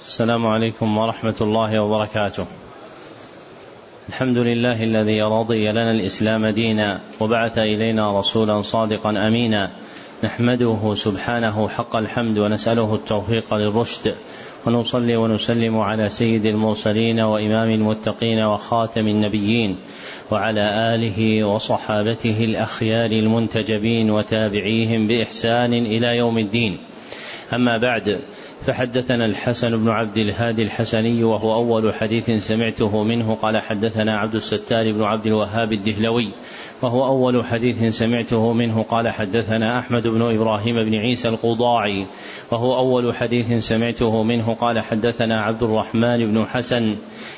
السلام عليكم ورحمة الله وبركاته. الحمد لله الذي رضي لنا الإسلام دينا وبعث إلينا رسولا صادقا أمينا نحمده سبحانه حق الحمد ونسأله التوفيق للرشد ونصلي ونسلم على سيد المرسلين وإمام المتقين وخاتم النبيين وعلى آله وصحابته الأخيار المنتجبين وتابعيهم بإحسان إلى يوم الدين. أما بعد فحدثنا الحسن بن عبد الهادي الحسني وهو أول حديث سمعته منه قال حدثنا عبد الستار بن عبد الوهاب الدهلوي وهو أول حديث سمعته منه قال حدثنا أحمد بن إبراهيم بن عيسى القضاعي. وهو أول حديث سمعته منه قال حدثنا عبد الرحمن بن حسن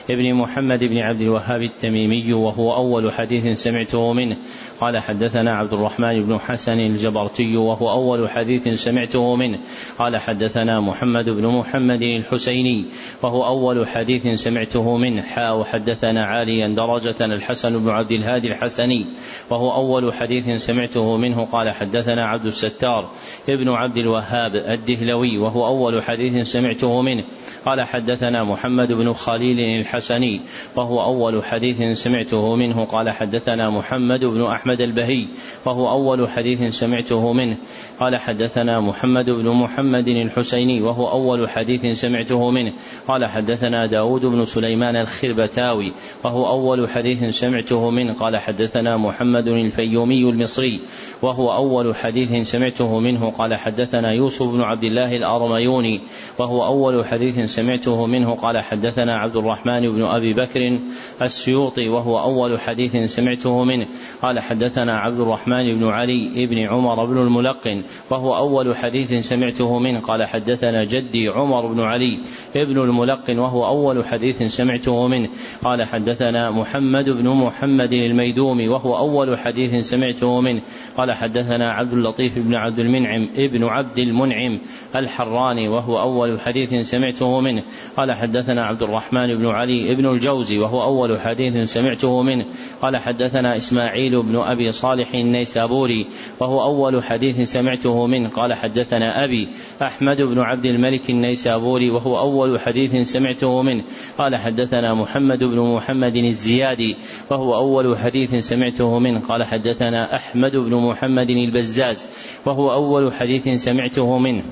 بن محمد بن عبد الوهاب التميمي وهو أول حديث سمعته منه. قال حدثنا عبد الرحمن بن حسن الجبرتي وهو أول حديث سمعته منه. قال حدثنا محمد بن محمد الحسيني وهو أول حديث سمعته منه. حاء وحدثنا عاليا درجة الحسن بن عبد الهادي الحسني. وهو أول حديث سمعته منه قال حدثنا عبد الستار ابن عبد الوهاب الدهلوي وهو أول حديث سمعته منه قال حدثنا محمد بن خليل الحسني وهو أول حديث سمعته منه قال حدثنا محمد بن أحمد البهي وهو أول حديث سمعته منه قال حدثنا محمد بن محمد الحسيني وهو أول حديث سمعته منه قال حدثنا داود بن سليمان الخربتاوي وهو أول حديث سمعته منه قال حدثنا محمد الفيومي المصري وهو أول حديث سمعته منه. قال حدثنا يوسف بن عبد الله الأرميوني وهو أول حديث سمعته منه. قال حدثنا عبد الرحمن بن أبي بكر السيوطي وهو أول حديث سمعته منه. قال حدثنا عبد الرحمن بن علي بن عمر بن الملقن وهو أول حديث سمعته منه. قال حدثنا جدي عمر بن علي بن الملقن وهو أول حديث سمعته منه. قال حدثنا محمد بن محمد الميدومي وهو أول حديث سمعته منه. قال حدثنا عبد اللطيف بن عبد المنعم ابن عبد المنعم الحراني وهو أول حديث سمعته منه. قال حدثنا عبد الرحمن بن علي بن الجوزي وهو أول حديث سمعته منه. قال حدثنا إسماعيل بن أبي صالح النيسابوري وهو أول حديث سمعته منه. قال حدثنا أبي أحمد بن عبد الملك النيسابوري وهو أول حديث سمعته منه. قال حدثنا محمد بن محمد الزيادي وهو أول حديث سمعته منه. قال حدثنا أحمد بن محمد البزاز وهو أول حديث سمعته منه.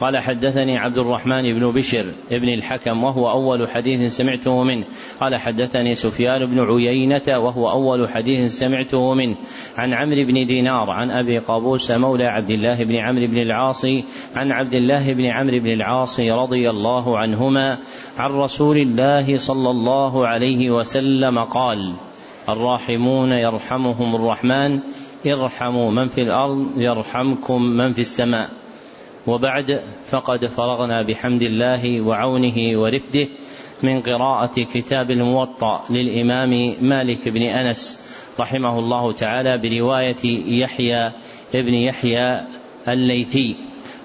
قال حدثني عبد الرحمن بن بشر بن الحكم وهو أول حديث سمعته منه. قال حدثني سفيان بن عيينة وهو أول حديث سمعته منه. عن عمرو بن دينار عن أبي قابوس مولى عبد الله بن عمرو بن العاص عن عبد الله بن عمرو بن العاص رضي الله عنهما عن رسول الله صلى الله عليه وسلم قال الراحمون يرحمهم الرحمن ارحموا من في الأرض يرحمكم من في السماء. وبعد فقد فرغنا بحمد الله وعونه ورفده من قراءة كتاب الموطأ للإمام مالك بن أنس رحمه الله تعالى برواية يحيى ابن يحيى الليثي.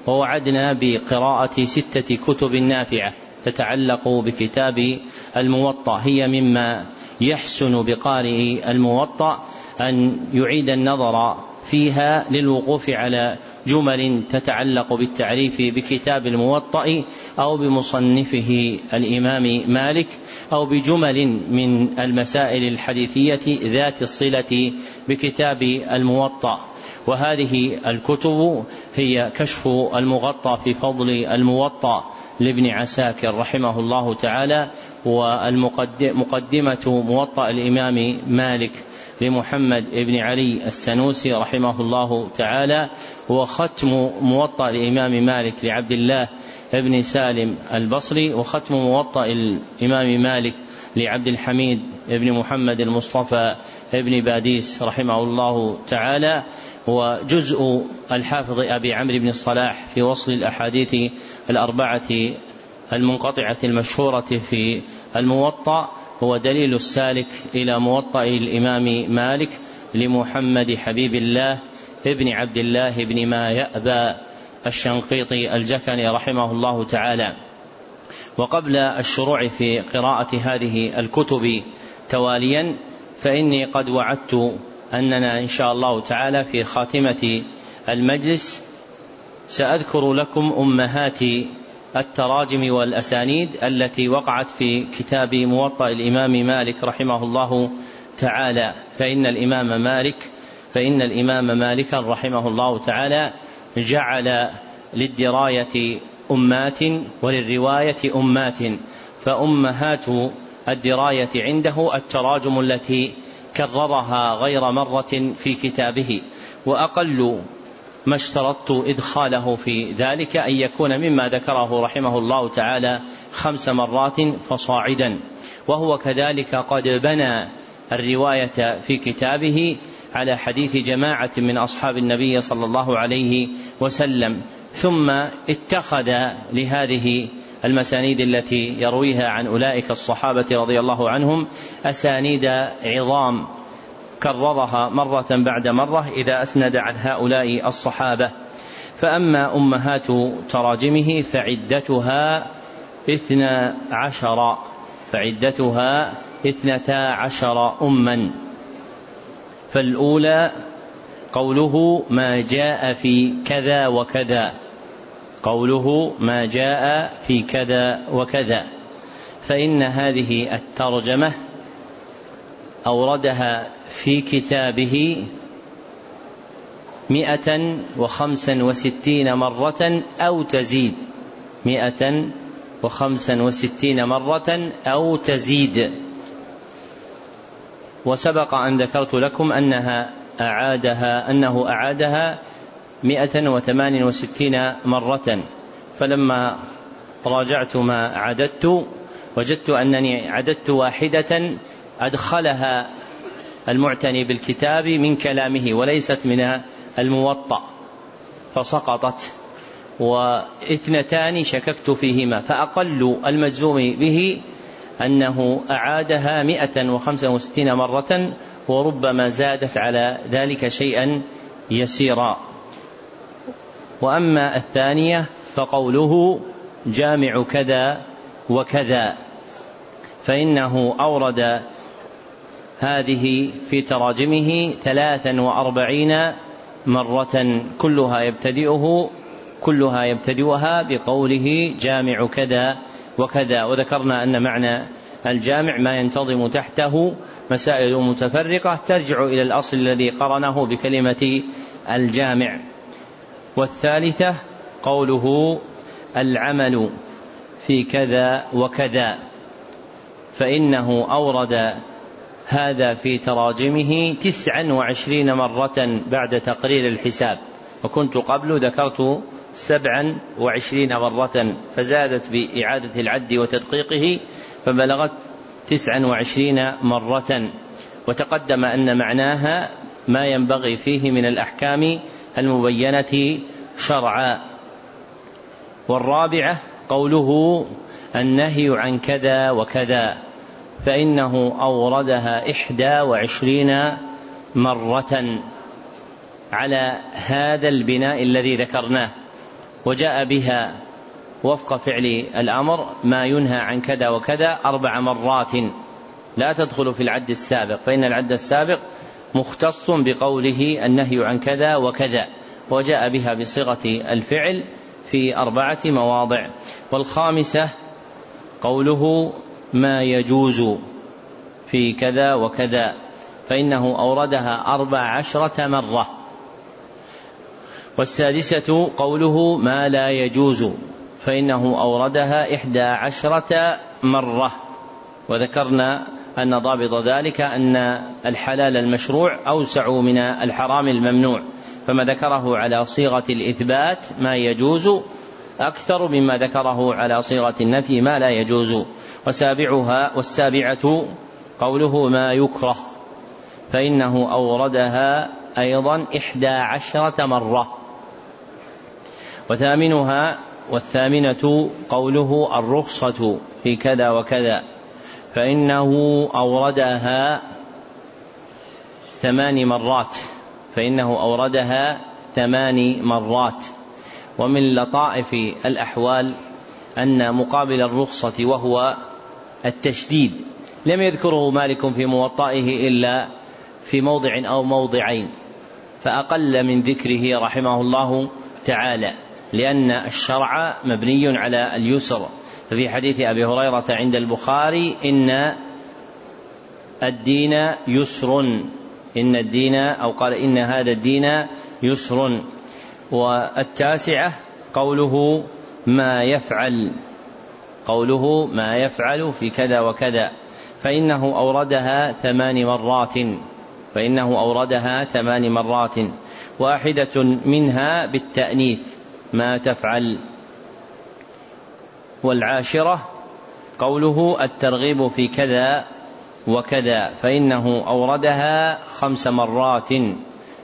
ووعدنا بقراءة ستة كتب نافعة تتعلق بكتاب الموطأ. هي مما يحسن بقارئ الموطأ أن يعيد النظر فيها للوقوف على جمل تتعلق بالتعريف بكتاب الموطأ أو بمصنفه الإمام مالك أو بجمل من المسائل الحديثية ذات الصلة بكتاب الموطأ. وهذه الكتب هي كشف المغطى في فضل الموطأ لابن عساكر رحمه الله تعالى والمقدمة موطأ الإمام مالك. لمحمد بن علي السنوسي رحمه الله تعالى وختم موطأ الإمام مالك لعبد الله بن سالم البصري وختم موطأ الإمام مالك لعبد الحميد بن محمد المصطفى بن باديس رحمه الله تعالى. وجزء الحافظ أبي عمرو بن الصلاح في وصل الأحاديث الأربعة المنقطعة المشهورة في الموطأ. هو دليل السالك إلى موطأ الإمام مالك لمحمد حبيب الله ابن عبد الله بن ما يأبى الشنقيطي الجكني رحمه الله تعالى. وقبل الشروع في قراءة هذه الكتب تواليا فإني قد وعدت أننا إن شاء الله تعالى في خاتمة المجلس سأذكر لكم أمهات التراجم والأسانيد التي وقعت في كتاب موطأ الإمام مالك رحمه الله تعالى. فإن الإمام مالك فإن الإمام مالكا رحمه الله تعالى جعل للدراية أمات وللرواية أمات. فأمهات الدراية عنده التراجم التي كررها غير مرة في كتابه. وأقل ما اشترطت إدخاله في ذلك أن يكون مما ذكره رحمه الله تعالى خمس مرات فصاعدا. وهو كذلك قد بنى الرواية في كتابه على حديث جماعة من أصحاب النبي صلى الله عليه وسلم. ثم اتخذ لهذه المسانيد التي يرويها عن أولئك الصحابة رضي الله عنهم أسانيد عظام. كررها مرة بعد مرة إذا أسند عن هؤلاء الصحابة. فأما أمهات تراجمه فعدتها اثنا عشر فعدتها اثنتا عشر أما. فالأولى قوله ما جاء في كذا وكذا. قوله ما جاء في كذا وكذا. فإن هذه الترجمة أوردها في كتابه مئة وخمسا وستين مرة أو تزيد. مئة وخمسا وستين مرة أو تزيد. وسبق أن ذكرت لكم أنها أعادها أنه أعادها مئة وثمان وستين مرة. فلما راجعت ما عددت وجدت أنني عددت واحدة أدخلها المعتني بالكتاب من كلامه وليست من الموطأ. فسقطت واثنتان شككت فيهما فأقل المجزوم به أنه أعادها مئة وخمسة وستين مرة وربما زادت على ذلك شيئا يسيرا. وأما الثانية فقوله جامع كذا وكذا فإنه أورد هذه في تراجمه ثلاثا وأربعين مرة كلها يبتدئه كلها يبتدئها بقوله جامع كذا وكذا. وذكرنا أن معنى الجامع ما ينتظم تحته مسائل متفرقة ترجع إلى الأصل الذي قرنه بكلمة الجامع. والثالثة قوله العمل في كذا وكذا فإنه أورد هذا في تراجمه تسعا وعشرين مرة بعد تقرير الحساب. وكنت قبل ذكرت سبعا وعشرين مرة فزادت بإعادة العد وتدقيقه فبلغت تسعا وعشرين مرة. وتقدم أن معناها ما ينبغي فيه من الأحكام المبينة شرعا. والرابعة قوله النهي عن كذا وكذا. فإنه أوردها إحدى وعشرين مرة على هذا البناء الذي ذكرناه. وجاء بها وفق فعل الأمر ما ينهى عن كذا وكذا أربع مرات لا تدخل في العد السابق فإن العد السابق مختص بقوله النهي عن كذا وكذا. وجاء بها بصيغة الفعل في أربعة مواضع. والخامسة قوله ما يجوز في كذا وكذا فإنه أوردها أربع عشرة مرة. والسادسة قوله ما لا يجوز فإنه أوردها إحدى عشرة مرة. وذكرنا أن ضابط ذلك أن الحلال المشروع أوسع من الحرام الممنوع فما ذكره على صيغة الإثبات ما يجوز أكثر مما ذكره على صيغة النفي ما لا يجوز. وسابعها والسابعة قوله ما يكره فإنه أوردها أيضا إحدى عشرة مرة. وثامنها والثامنة قوله الرخصة في كذا وكذا فإنه أوردها ثمان مرات فإنه أوردها ثمان مرات. ومن لطائف الأحوال أن مقابل الرخصة وهو التشديد. لم يذكره مالك في موطئه إلا في موضع أو موضعين فأقل من ذكره رحمه الله تعالى لأن الشرع مبني على اليسر. ففي حديث أبي هريرة عند البخاري إن الدين يسر إن الدين أو قال إن هذا الدين يسر. والتاسعة قوله ما يفعل. قوله ما يفعل في كذا وكذا فإنه أوردها ثمان مرات فإنه أوردها ثمان مرات واحدة منها بالتأنيث ما تفعل. والعاشرة قوله الترغيب في كذا وكذا فإنه أوردها خمس مرات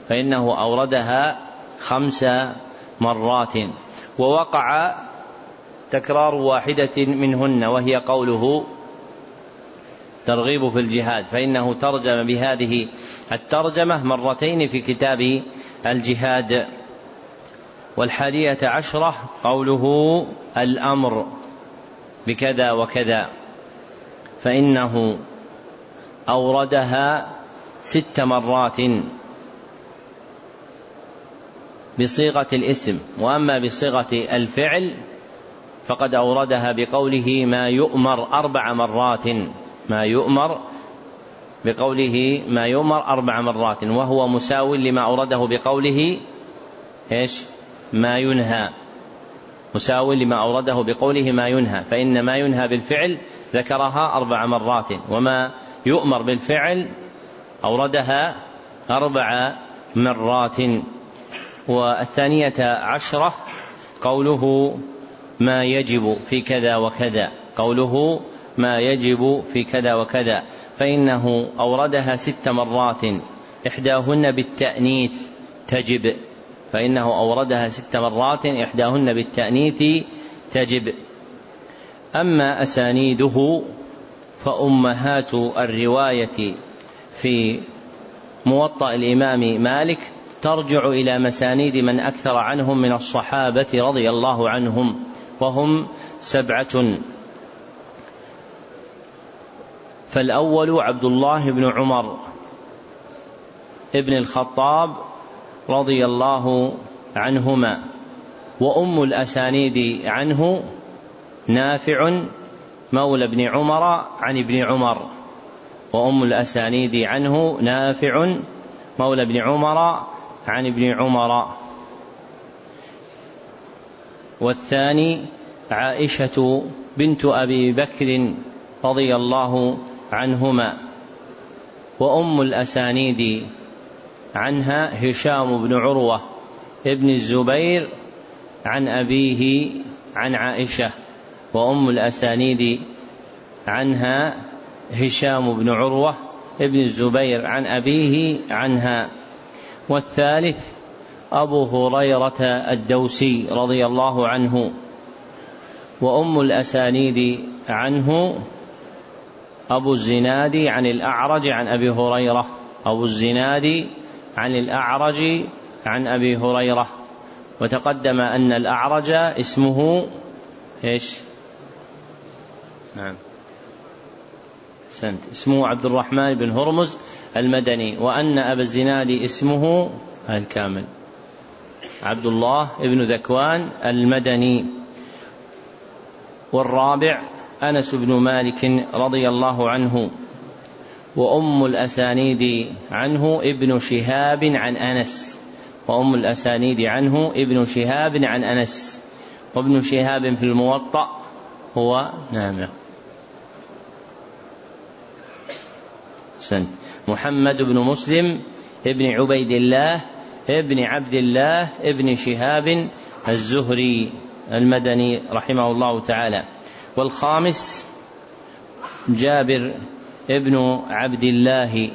فإنه أوردها خمس مرات. ووقع تكرار واحدة منهن وهي قوله ترغيب في الجهاد فإنه ترجم بهذه الترجمة مرتين في كتاب الجهاد. والحادية عشرة قوله الأمر بكذا وكذا فإنه أوردها ست مرات بصيغة الاسم وأما بصيغة الفعل فقد أوردها بقوله ما يؤمر أربع مرات ما يؤمر بقوله ما يؤمر أربع مرات وهو مساو لما أورده بقوله إيش؟ ما ينهى. مساو لما أورده بقوله ما ينهى فإن ما ينهى بالفعل ذكرها أربع مرات وما يؤمر بالفعل أوردها أربع مرات. والثانية عشرة قوله ما يجب في كذا وكذا. قوله ما يجب في كذا وكذا. فإنه أوردها ست مرات. إحداهن بالتأنيث تجب. فإنه أوردها ست مرات. إحداهن بالتأنيث تجب. أما أسانيده فأمهات الرواية في موطأ الإمام مالك ترجع إلى مسانيد من أكثر عنهم من الصحابة رضي الله عنهم. وهم سبعة. فالأول عبد الله بن عمر ابن الخطاب رضي الله عنهما وأم الأسانيد عنه نافع مولى ابن عمر عن ابن عمر وأم الأسانيد عنه نافع مولى ابن عمر عن ابن عمر. والثاني عائشة بنت أبي بكر رضي الله عنهما وأم الأسانيد عنها هشام بن عروة ابن الزبير عن أبيه عن عائشة وأم الأسانيد عنها هشام بن عروة ابن الزبير عن أبيه عنها والثالث أبو هريرة الدوسي رضي الله عنه وأم الأسانيد عنه أبو الزناد عن الأعرج عن أبي هريرة أبو الزناد عن الأعرج عن أبي هريرة. وتقدم أن الأعرج اسمه إيش؟ نعم. سنت. اسمه عبد الرحمن بن هرمز المدني وأن أبا الزناد اسمه الكامل. عبد الله بن ذكوان المدني والرابع أنس بن مالك رضي الله عنه وأم الأسانيد عنه ابن شهاب عن أنس وأم الأسانيد عنه ابن شهاب عن أنس وابن شهاب في الموطأ هو سنت محمد بن مسلم ابن عبيد الله ابن عبد الله ابن شهاب الزهري المدني رحمه الله تعالى. والخامس جابر ابن عبد الله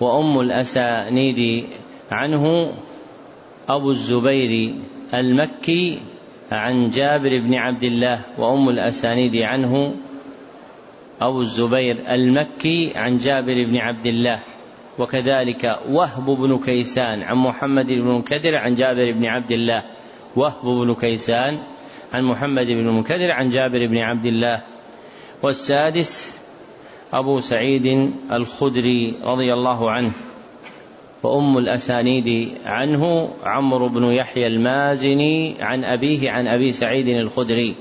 وأم الأسانيد عنه أبو الزبير المكي عن جابر بن عبد الله وأم الأسانيد عنه أبو الزبير المكي عن جابر بن عبد الله. وكذلك وهب بن كيسان عن محمد بن منكدر عن جابر بن عبد الله. وهب بن كيسان عن محمد بن المنكدر عن جابر بن عبد الله. والسادس أبو سعيد الخدري رضي الله عنه. وأم الأسانيد عنه عمرو بن يحيى المازني عن أبيه عن أبي سعيد الخدري.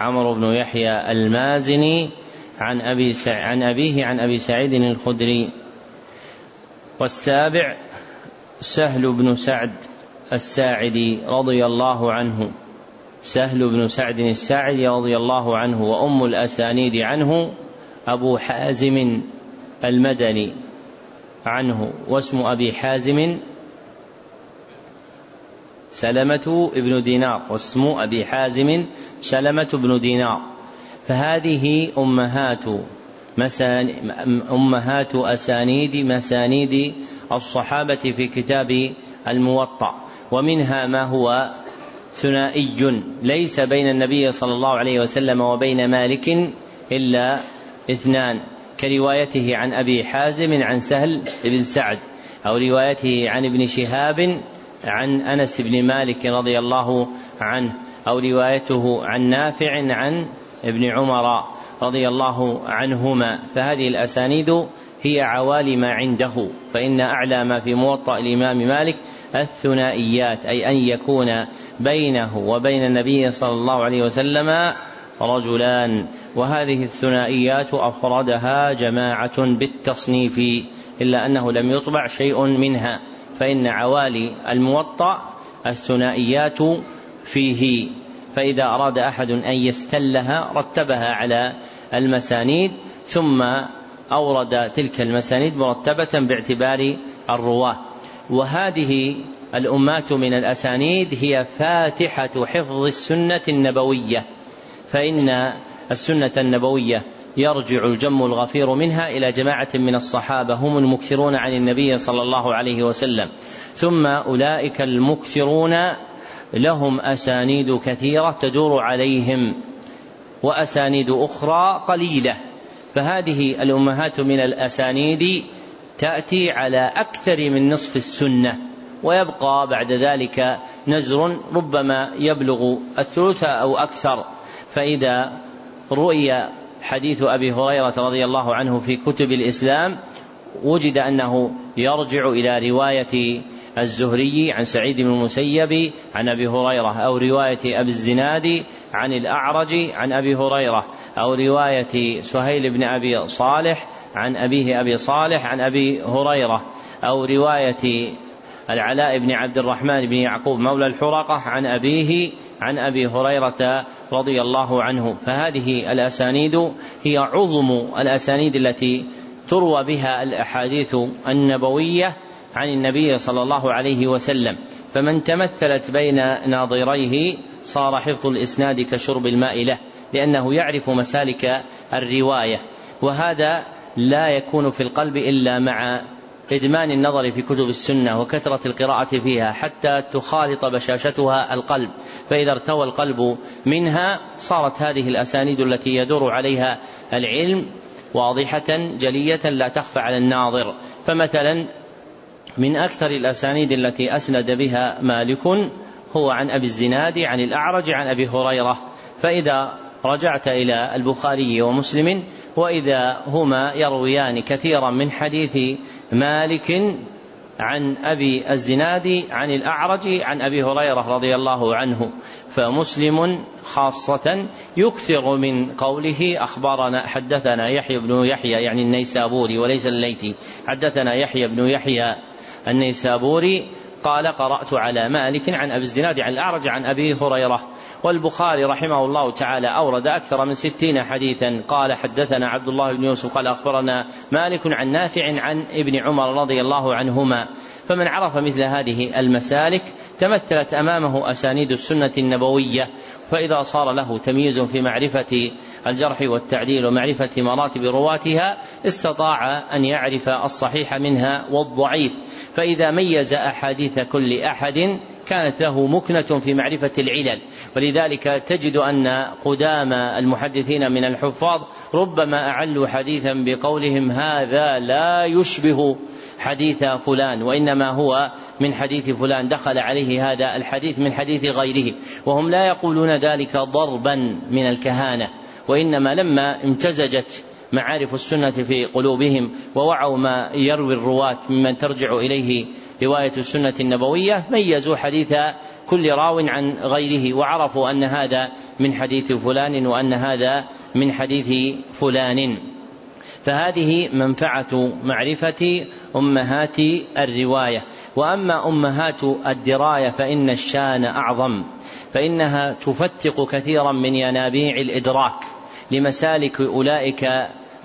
عمرو بن يحيى المازني عن أبي عن أبيه عن أبي سعيد الخدري. والسابع سهل بن سعد الساعدي رضي الله عنه. سهل بن سعد الساعدي رضي الله عنه وأم الأسانيد عنه أبو حازم المدني عنه. واسم أبي حازم سلمة ابن دينار. واسم أبي حازم سلمة بن دينار. فهذه أمهات مسان أمهات أسانيد مسانيد الصحابة في كتاب الموطأ. ومنها ما هو ثنائي ليس بين النبي صلى الله عليه وسلم وبين مالك إلا اثنان كروايته عن أبي حازم عن سهل بن سعد أو روايته عن ابن شهاب عن أنس بن مالك رضي الله عنه أو روايته عن نافع عن ابن عمر. رضي الله عنهما فهذه الأسانيد هي عوالي ما عنده فإن أعلى ما في موطأ الإمام مالك الثنائيات أي أن يكون بينه وبين النبي صلى الله عليه وسلم رجلان وهذه الثنائيات أفردها جماعة بالتصنيف إلا أنه لم يطبع شيء منها فإن عوالي الموطأ الثنائيات فيه. فإذا أراد أحد أن يستلها رتبها على المسانيد ثم أورد تلك المسانيد مرتبة باعتبار الرواة. وهذه الأمات من الأسانيد هي فاتحة حفظ السنة النبوية. فإن السنة النبوية يرجع الجم الغفير منها إلى جماعة من الصحابة هم المكثرون عن النبي صلى الله عليه وسلم. ثم أولئك المكثرون لهم أسانيد كثيرة تدور عليهم وأسانيد أخرى قليلة. فهذه الأمهات من الأسانيد تأتي على أكثر من نصف السنة ويبقى بعد ذلك نزر ربما يبلغ الثلث أو أكثر. فإذا رؤي حديث أبي هريرة رضي الله عنه في كتب الإسلام وجد أنه يرجع إلى رواية الزهري عن سعيد بن المسيب عن أبي هريرة أو رواية أبي الزناد عن الأعرج عن أبي هريرة أو رواية سهيل بن أبي صالح عن أبيه أبي صالح عن أبي هريرة أو رواية العلاء بن عبد الرحمن بن يعقوب مولى الحرقة عن أبيه عن أبي هريرة رضي الله عنه. فهذه الأسانيد هي عظم الأسانيد التي تروى بها الأحاديث النبوية عن النبي صلى الله عليه وسلم فمن تمثلت بين ناظريه صار حفظ الإسناد كشرب الماء له لأنه يعرف مسالك الرواية وهذا لا يكون في القلب إلا مع إدمان النظر في كتب السنة وكثرة القراءة فيها حتى تخالط بشاشتها القلب فإذا ارتوى القلب منها صارت هذه الأسانيد التي يدور عليها العلم واضحة جلية لا تخفى على الناظر فمثلا من أكثر الأسانيد التي أسند بها مالك هو عن أبي الزناد عن الأعرج عن أبي هريرة. فإذا رجعت إلى البخاري ومسلم وإذا هما يرويان كثيرا من حديث مالك عن أبي الزناد عن الأعرج عن أبي هريرة رضي الله عنه. فمسلم خاصة يكثر من قوله أخبرنا حدثنا يحيى بن يحيى يعني النيسابوري وليس الليثي. حدثنا يحيى بن يحيى النيسابوري قال قرأت على مالك عن أبي الزناد عن الأعرج عن أبي هريرة والبخاري رحمه الله تعالى أورد أكثر من ستين حديثا. قال حدثنا عبد الله بن يوسف قال أخبرنا مالك عن نافع عن ابن عمر رضي الله عنهما. فمن عرف مثل هذه المسالك تمثلت أمامه أسانيد السنة النبوية فإذا صار له تمييز في معرفة الجرح والتعديل ومعرفة مراتب رواتها استطاع أن يعرف الصحيح منها والضعيف. فإذا ميز أحاديث كل أحد كانت له مكنة في معرفة العلل. ولذلك تجد أن قدام المحدثين من الحفاظ ربما أعلوا حديثا بقولهم هذا لا يشبه حديث فلان وإنما هو من حديث فلان. دخل عليه هذا الحديث من حديث غيره. وهم لا يقولون ذلك ضربا من الكهانة. وإنما لما امتزجت معارف السنة في قلوبهم ووعوا ما يروي الرواة ممن ترجع إليه رواية السنة النبوية ميزوا حديث كل راو عن غيره وعرفوا أن هذا من حديث فلان وأن هذا من حديث فلان. فهذه منفعة معرفة أمهات الرواية. وأما أمهات الدراية فإن الشان أعظم فإنها تفتق كثيرا من ينابيع الإدراك. لمسالك أولئك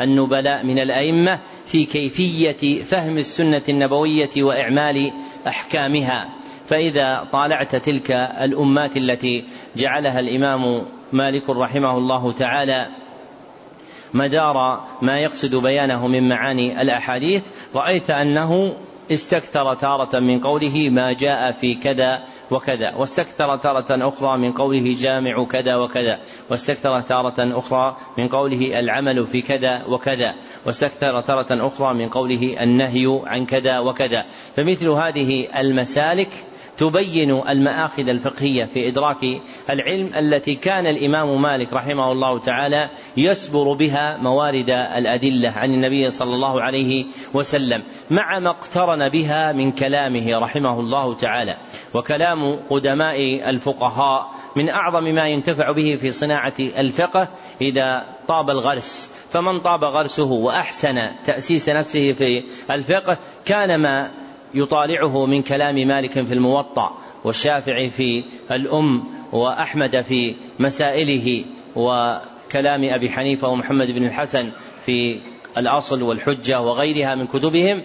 النبلاء من الأئمة في كيفية فهم السنة النبوية وإعمال أحكامها. فإذا طالعت تلك الأمات التي جعلها الإمام مالك رحمه الله تعالى مدار ما يقصد بيانه من معاني الأحاديث رأيت أنه استكثر تارة من قوله ما جاء في كذا وكذا واستكثر تارة أخرى من قوله جامع كذا وكذا واستكثر تارة أخرى من قوله العمل في كذا وكذا واستكثر تارة أخرى من قوله النهي عن كذا وكذا. فمثل هذه المسالك تبين المآخذ الفقهية في إدراك العلم التي كان الإمام مالك رحمه الله تعالى يسبر بها موارد الأدلة عن النبي صلى الله عليه وسلم مع ما اقترن بها من كلامه رحمه الله تعالى. وكلام قدماء الفقهاء من أعظم ما ينتفع به في صناعة الفقه إذا طاب الغرس. فمن طاب غرسه وأحسن تأسيس نفسه في الفقه كان ما يطالعه من كلام مالك في الموطأ والشافعي في الأم وأحمد في مسائله وكلام أبي حنيفة ومحمد بن الحسن في الأصل والحجة وغيرها من كتبهم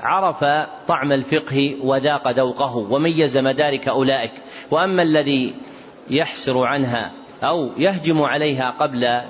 عرف طعم الفقه وذاق ذوقه وميز مدارك أولئك. وأما الذي يحسر عنها أو يهجم عليها قبل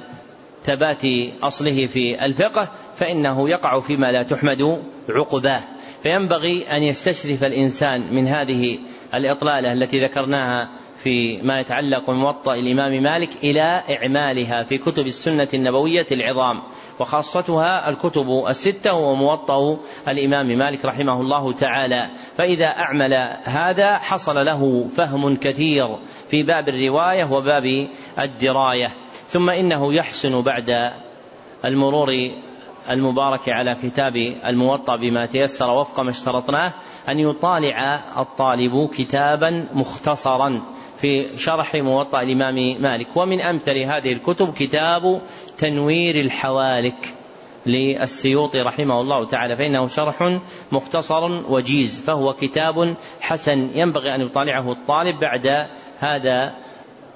ثبات أصله في الفقه فإنه يقع فيما لا تحمد عقباه. فينبغي أن يستشرف الإنسان من هذه الإطلالة التي ذكرناها في ما يتعلق بموطأ الإمام مالك إلى إعمالها في كتب السنة النبوية العظام وخاصتها الكتب الستة وموطأ الإمام مالك رحمه الله تعالى. فإذا أعمل هذا حصل له فهم كثير في باب الرواية وباب الدراية. ثم إنه يحسن بعد المرور المبارك على كتاب الموطأ بما تيسر وفق ما اشترطناه أن يطالع الطالب كتابا مختصرا في شرح موطأ الإمام مالك. ومن أمثل هذه الكتب كتاب تنوير الحوالك للسيوطي رحمه الله تعالى فإنه شرح مختصر وجيز فهو كتاب حسن. ينبغي أن يطالعه الطالب بعد هذا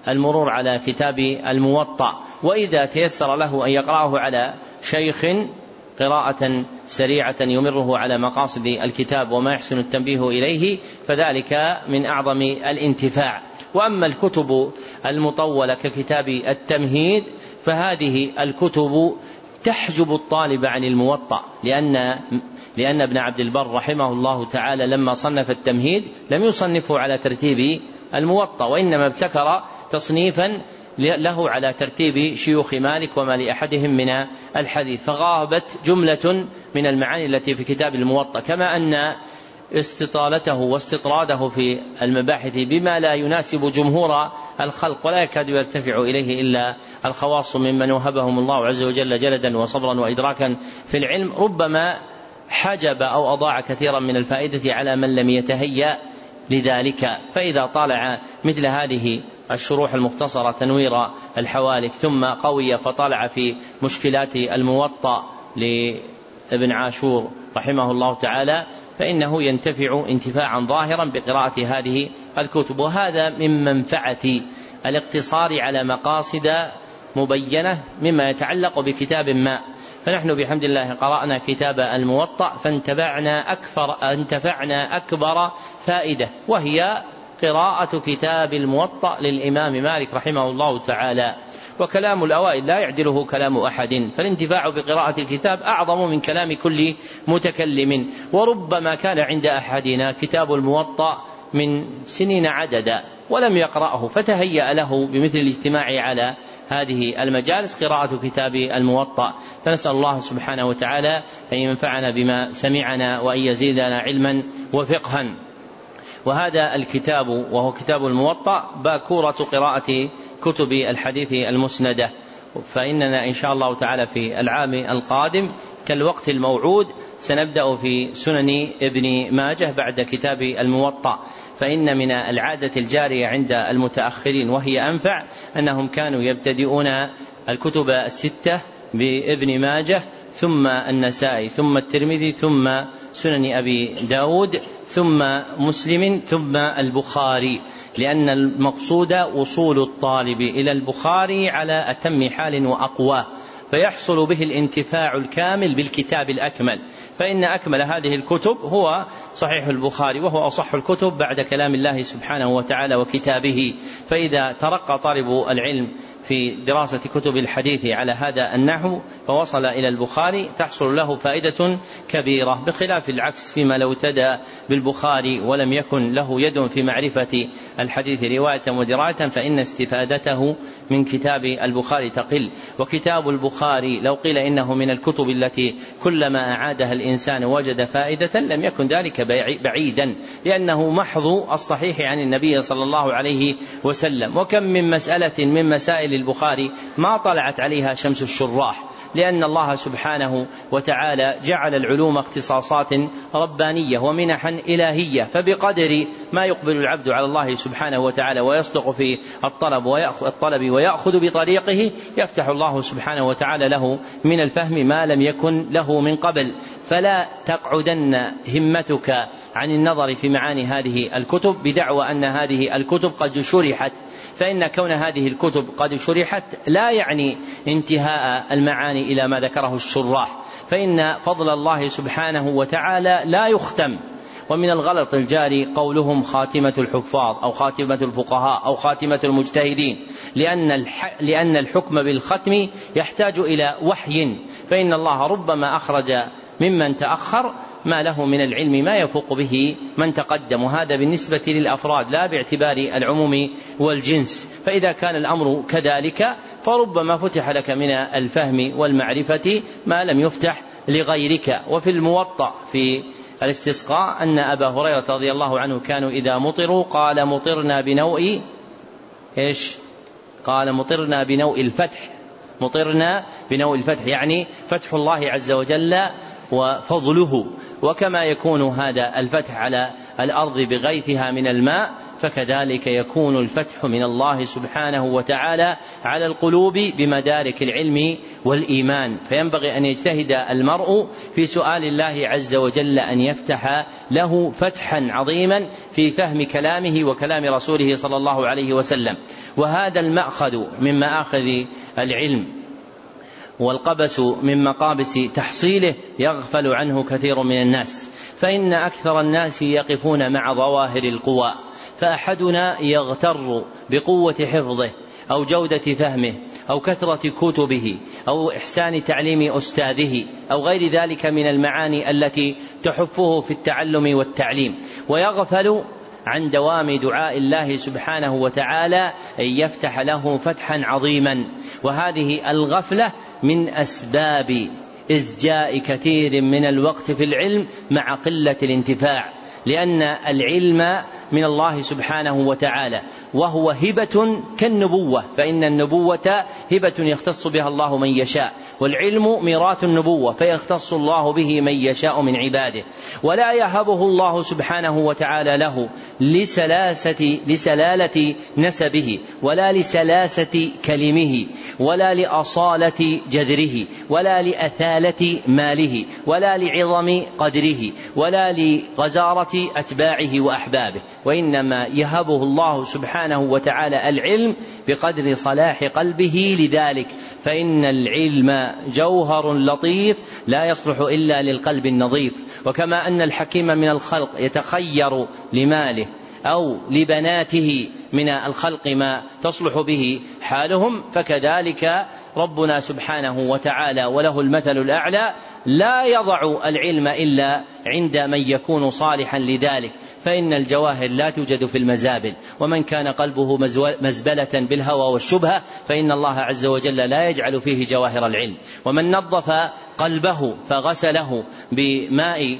المرور على كتاب الموطأ. وإذا تيسر له أن يقرأه على شيخ قراءة سريعة يمره على مقاصد الكتاب وما يحسن التنبيه إليه فذلك من أعظم الانتفاع. وأما الكتب المطولة ككتاب التمهيد فهذه الكتب تحجب الطالب عن الموطأ لأن لأن ابن عبد البر رحمه الله تعالى لما صنف التمهيد لم يصنفه على ترتيب الموطأ وإنما ابتكر تصنيفا له على ترتيب شيوخ مالك وما لأحدهم من الحديث. فغابت جملة من المعاني التي في كتاب الموطأ كما أن استطالته واستطراده في المباحث بما لا يناسب جمهور الخلق ولا يكاد يرتفع إليه إلا الخواص ممن وهبهم الله عز وجل جلدا وصبرا وإدراكا في العلم. ربما حجب أو أضاع كثيرا من الفائدة على من لم يتهيأ لذلك. فإذا طالع مثل هذه الشروح المختصرة تنوير الحوالك ثم قوي فطلع في مشكلات الموطأ لابن عاشور رحمه الله تعالى فإنه ينتفع انتفاعا ظاهرا بقراءة هذه الكتب. وهذا من منفعة الاقتصار على مقاصد مبينة مما يتعلق بكتاب ما. فنحن بحمد الله قرأنا كتاب الموطأ فانتفعنا أكثر انتفعنا أكبر فائدة وهي قراءة كتاب الموطأ للإمام مالك رحمه الله تعالى. وكلام الأوائل لا يعدله كلام أحد فالانتفاع بقراءة الكتاب أعظم من كلام كل متكلم. وربما كان عند أحدنا كتاب الموطأ من سنين عددا ولم يقرأه فتهيأ له بمثل الاجتماع على هذه المجالس قراءة كتاب الموطأ. فنسأل الله سبحانه وتعالى أن ينفعنا بما سمعنا وأن يزيدنا علما وفقها. وهذا الكتاب وهو كتاب الموطأ باكورة قراءة كتب الحديث المسندة. فإننا إن شاء الله تعالى في العام القادم كالوقت الموعود سنبدأ في سنن ابن ماجه بعد كتاب الموطأ. فإن من العادة الجارية عند المتأخرين وهي أنفع أنهم كانوا يبتدئون الكتب الستة بابن ماجه ثم النسائي ثم الترمذي ثم سنن أبي داود ثم مسلم ثم البخاري لأن المقصود وصول الطالب إلى البخاري على أتم حال وأقواه فيحصل به الانتفاع الكامل بالكتاب الأكمل. فإن أكمل هذه الكتب هو صحيح البخاري وهو أصح الكتب بعد كلام الله سبحانه وتعالى وكتابه. فإذا ترقى طالب العلم في دراسة كتب الحديث على هذا النحو فوصل إلى البخاري تحصل له فائدة كبيرة بخلاف العكس فيما لو ابتدأ بالبخاري ولم يكن له يد في معرفة الحديث رواية ودراية فإن استفادته من كتاب البخاري تقل وكتاب البخاري لو قيل إنه من الكتب التي كلما أعادها الإنسان وجد فائدة لم يكن ذلك بعيدا لأنه محض الصحيح عن النبي صلى الله عليه وسلم. وكم من مسألة من مسائل البخاري ما طلعت عليها شمس الشراح. لأن الله سبحانه وتعالى جعل العلوم اختصاصات ربانية ومنحا إلهية فبقدر ما يقبل العبد على الله سبحانه وتعالى ويصدق في الطلب ويأخذ الطلب ويأخذ بطريقه يفتح الله سبحانه وتعالى له من الفهم ما لم يكن له من قبل. فلا تقعدن همتك عن النظر في معاني هذه الكتب بدعوى أن هذه الكتب قد شرحت فإن كون هذه الكتب قد شرحت لا يعني انتهاء المعاني إلى ما ذكره الشراح. فإن فضل الله سبحانه وتعالى لا يختم. ومن الغلط الجاري قولهم خاتمة الحفاظ أو خاتمة الفقهاء أو خاتمة المجتهدين. لأن لأن الحكم بالختم يحتاج إلى وحي. فإن الله ربما أخرج ممن تأخر ما له من العلم ما يفوق به من تقدم. وهذا بالنسبة للأفراد لا باعتبار العموم والجنس. فإذا كان الأمر كذلك فربما فتح لك من الفهم والمعرفة ما لم يفتح لغيرك. وفي الموطأ في الاستسقاء أن أبا هريرة رضي الله عنه كانوا إذا مطروا قال مطرنا بنوء إيش؟ قال مطرنا بنوء الفتح. مطرنا بنوء الفتح يعني فتح الله عز وجل وفضله. وكما يكون هذا الفتح على الأرض بغيثها من الماء فكذلك يكون الفتح من الله سبحانه وتعالى على القلوب بمدارك العلم والإيمان. فينبغي أن يجتهد المرء في سؤال الله عز وجل أن يفتح له فتحا عظيما في فهم كلامه وكلام رسوله صلى الله عليه وسلم. وهذا المأخذ من مآخذ العلم والقبس من مقابس تحصيله يغفل عنه كثير من الناس فإن أكثر الناس يقفون مع ظواهر القوى فأحدنا يغتر بقوة حفظه أو جودة فهمه أو كثرة كتبه أو إحسان تعليم أستاذه أو غير ذلك من المعاني التي تحفه في التعلم والتعليم ويغفل عن دوام دعاء الله سبحانه وتعالى أن يفتح له فتحا عظيما وهذه الغفلة من أسباب إزجاء كثير من الوقت في العلم مع قلة الانتفاع لأن العلم من الله سبحانه وتعالى وهو هبة كالنبوة فإن النبوة هبة يختص بها الله من يشاء والعلم ميراث النبوة فيختص الله به من يشاء من عباده. ولا يهبه الله سبحانه وتعالى له لسلاسة لسلالة نسبه ولا لسلاسة كلمه ولا لأصالة جذره ولا لأثالة ماله ولا لعظم قدره ولا لغزارة أتباعه وأحبابه. وإنما يهبه الله سبحانه وتعالى العلم بقدر صلاح قلبه لذلك. فإن العلم جوهر لطيف لا يصلح إلا للقلب النظيف. وكما أن الحكيم من الخلق يتخير لماله أو لبناته من الخلق ما تصلح به حالهم فكذلك ربنا سبحانه وتعالى وله المثل الأعلى لا يضع العلم إلا عند من يكون صالحا لذلك. فإن الجواهر لا توجد في المزابل. ومن كان قلبه مزبلة بالهوى والشبهة فإن الله عز وجل لا يجعل فيه جواهر العلم. ومن نظف قلبه فغسله بماء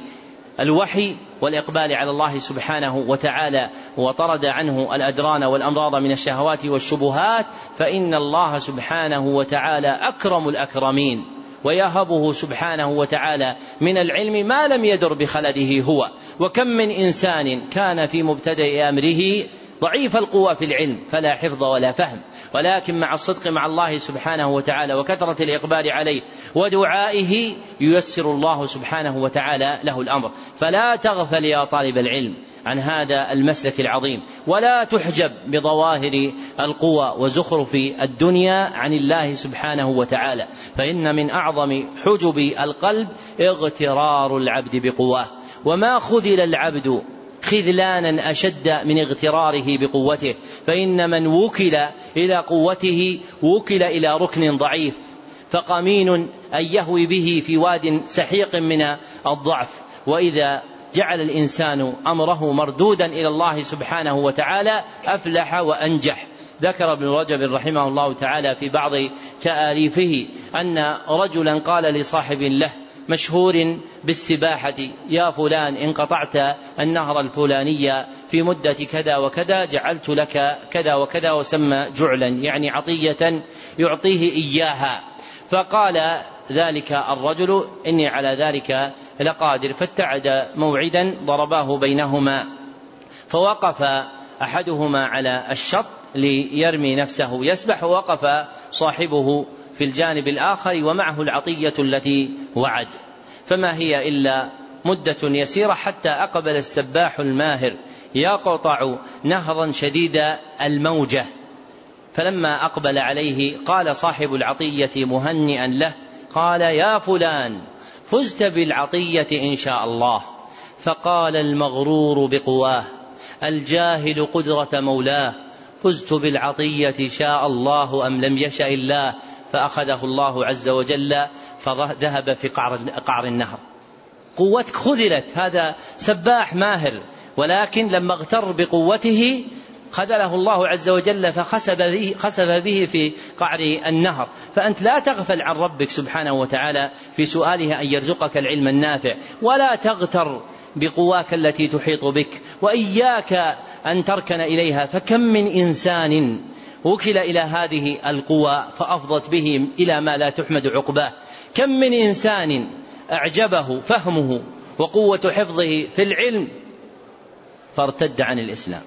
الوحي والإقبال على الله سبحانه وتعالى وطرد عنه الأدران والأمراض من الشهوات والشبهات فإن الله سبحانه وتعالى أكرم الأكرمين. ويهبه سبحانه وتعالى من العلم ما لم يدر بخلده هو. وكم من إنسان كان في مبتدأ أمره ضعيف القوى في العلم فلا حفظ ولا فهم. ولكن مع الصدق مع الله سبحانه وتعالى وكثرة الإقبال عليه ودعائه ييسر الله سبحانه وتعالى له الأمر. فلا تغفل يا طالب العلم عن هذا المسلك العظيم. ولا تحجب بظواهر القوى وزخرف الدنيا عن الله سبحانه وتعالى. فإن من أعظم حجب القلب اغترار العبد بقواه وما خذل العبد خذلانا أشد من اغتراره بقوته. فإن من وكل إلى قوته وكل إلى ركن ضعيف. فقمين أن يهوي به في واد سحيق من الضعف. وإذا جعل الإنسان أمره مردودا إلى الله سبحانه وتعالى أفلح وأنجح. ذكر ابن رجب رحمه الله تعالى في بعض تآليفه أن رجلا قال لصاحب له مشهور بالسباحة يا فلان إن قطعت النهر الفلاني في مدة كذا وكذا جعلت لك كذا وكذا وسمى جعلا يعني عطية يعطيه إياها. فقال ذلك الرجل إني على ذلك لقادر. فاتعد موعدا ضرباه بينهما فوقف أحدهما على الشط ليرمي نفسه يسبح ووقف صاحبه في الجانب الآخر ومعه العطية التي وعد. فما هي إلا مدة يسيرة حتى أقبل السباح الماهر يقطع نهرا شديد الموجة. فلما أقبل عليه قال صاحب العطية مهنئا له قال يا فلان فزت بالعطية إن شاء الله. فقال المغرور بقواه الجاهل قدرة مولاه. فزت بالعطية شاء الله أم لم يشأ الله فأخذه الله عز وجل فذهب في قعر, قعر النهر. قوتك خذلت هذا سباح ماهر ولكن لما اغتر بقوته خذله الله عز وجل فخسف به, خسف به في قعر النهر. فأنت لا تغفل عن ربك سبحانه وتعالى في سؤاله أن يرزقك العلم النافع ولا تغتر بقواك التي تحيط بك وإياك أن تركن إليها فكم من إنسان وكل إلى هذه القوى فأفضت به إلى ما لا تحمد عقباه. كم من إنسان أعجبه فهمه وقوة حفظه في العلم فارتد عن الإسلام.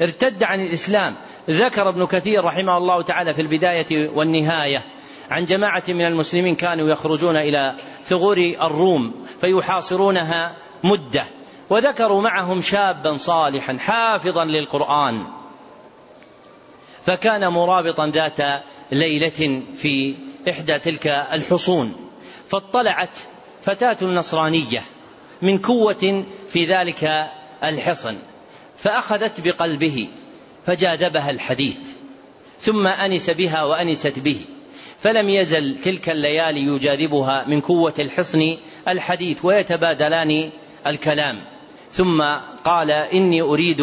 ارتد عن الإسلام. ذكر ابن كثير رحمه الله تعالى في البداية والنهاية عن جماعة من المسلمين كانوا يخرجون إلى ثغور الروم فيحاصرونها مدة. وذكروا معهم شابا صالحا حافظا للقرآن. فكان مرابطا ذات ليلة في إحدى تلك الحصون. فاطلعت فتاة نصرانية من قوة في ذلك الحصن فأخذت بقلبه فجاذبها الحديث ثم أنس بها وأنست به. فلم يزل تلك الليالي يجاذبها من قوة الحصن الحديث ويتبادلان الكلام. ثم قال إني أريد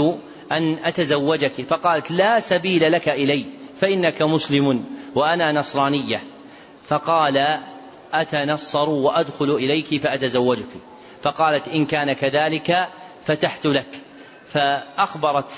أن أتزوجك. فقالت لا سبيل لك إلي فإنك مسلم وأنا نصرانية. فقال أتنصر وأدخل إليك فأتزوجك. فقالت إن كان كذلك فتحت لك. فأخبرت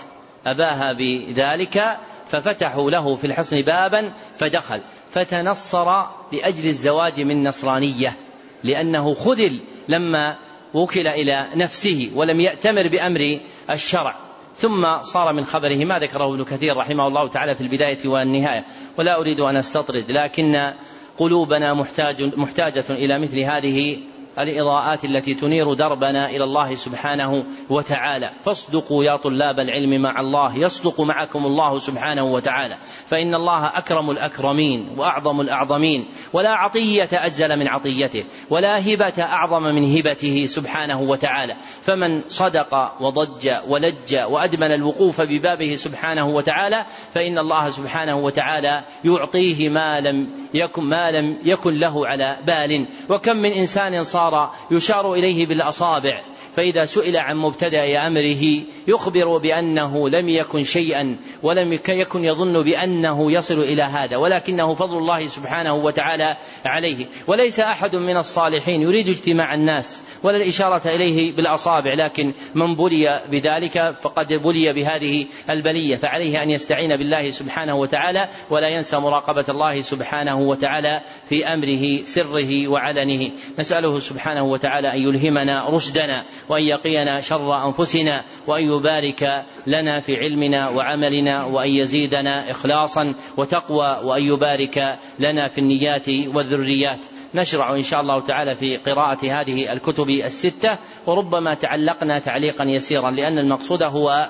أباها بذلك ففتحوا له في الحصن بابا فدخل. فتنصر لأجل الزواج من نصرانية لأنه خذل لما وكل إلى نفسه ولم يأتمر بأمر الشرع. ثم صار من خبره ما ذكره ابن كثير رحمه الله تعالى في البداية والنهاية. ولا أريد أن أستطرد لكن قلوبنا محتاج محتاجة إلى مثل هذه الإضاءات التي تنير دربنا إلى الله سبحانه وتعالى. فاصدقوا يا طلاب العلم مع الله يصدق معكم الله سبحانه وتعالى. فإن الله أكرم الأكرمين وأعظم الأعظمين ولا عطية أجزل من عطيته ولا هبة أعظم من هبته سبحانه وتعالى. فمن صدق وضج ولج وأدمن الوقوف ببابه سبحانه وتعالى فإن الله سبحانه وتعالى يعطيه ما لم يكن ما لم يكن له على بال. وكم من إنسان صار صار يشار إليه بالأصابع. فإذا سئل عن مبتدأ أمره يخبر بأنه لم يكن شيئا ولم يكن يظن بأنه يصل إلى هذا ولكنه فضل الله سبحانه وتعالى عليه. وليس أحد من الصالحين يريد اجتماع الناس ولا الإشارة إليه بالأصابع لكن من بلي بذلك فقد بلي بهذه البلية. فعليه أن يستعين بالله سبحانه وتعالى ولا ينسى مراقبة الله سبحانه وتعالى في أمره سره وعلنه. نسأله سبحانه وتعالى أن يلهمنا رشدنا وأن يقينا شر أنفسنا وأن يبارك لنا في علمنا وعملنا وأن يزيدنا إخلاصا وتقوى وأن يبارك لنا في النيات والذريات. نشرع إن شاء الله تعالى في قراءة هذه الكتب الستة وربما تعلقنا تعليقا يسيرا لأن المقصود هو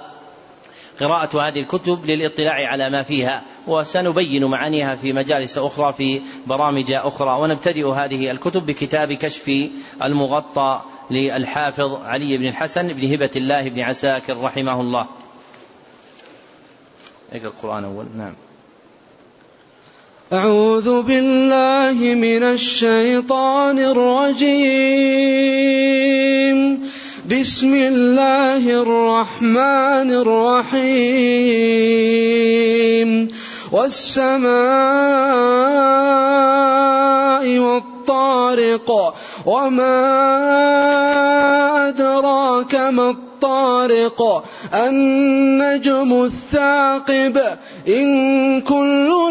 قراءة هذه الكتب للاطلاع على ما فيها وسنبين معانيها في مجالس أخرى في برامج أخرى ونبتدئ هذه الكتب بكتاب كشف المغطى للحافظ علي بن الحسن بن هبة الله بن عساكر رحمه الله. اقرأ القرآن أول؟ نعم. أعوذ بالله من الشيطان الرجيم. بسم الله الرحمن الرحيم. والسماء والطارق. وما أدراك ما الطارق النجم الثاقب إن كل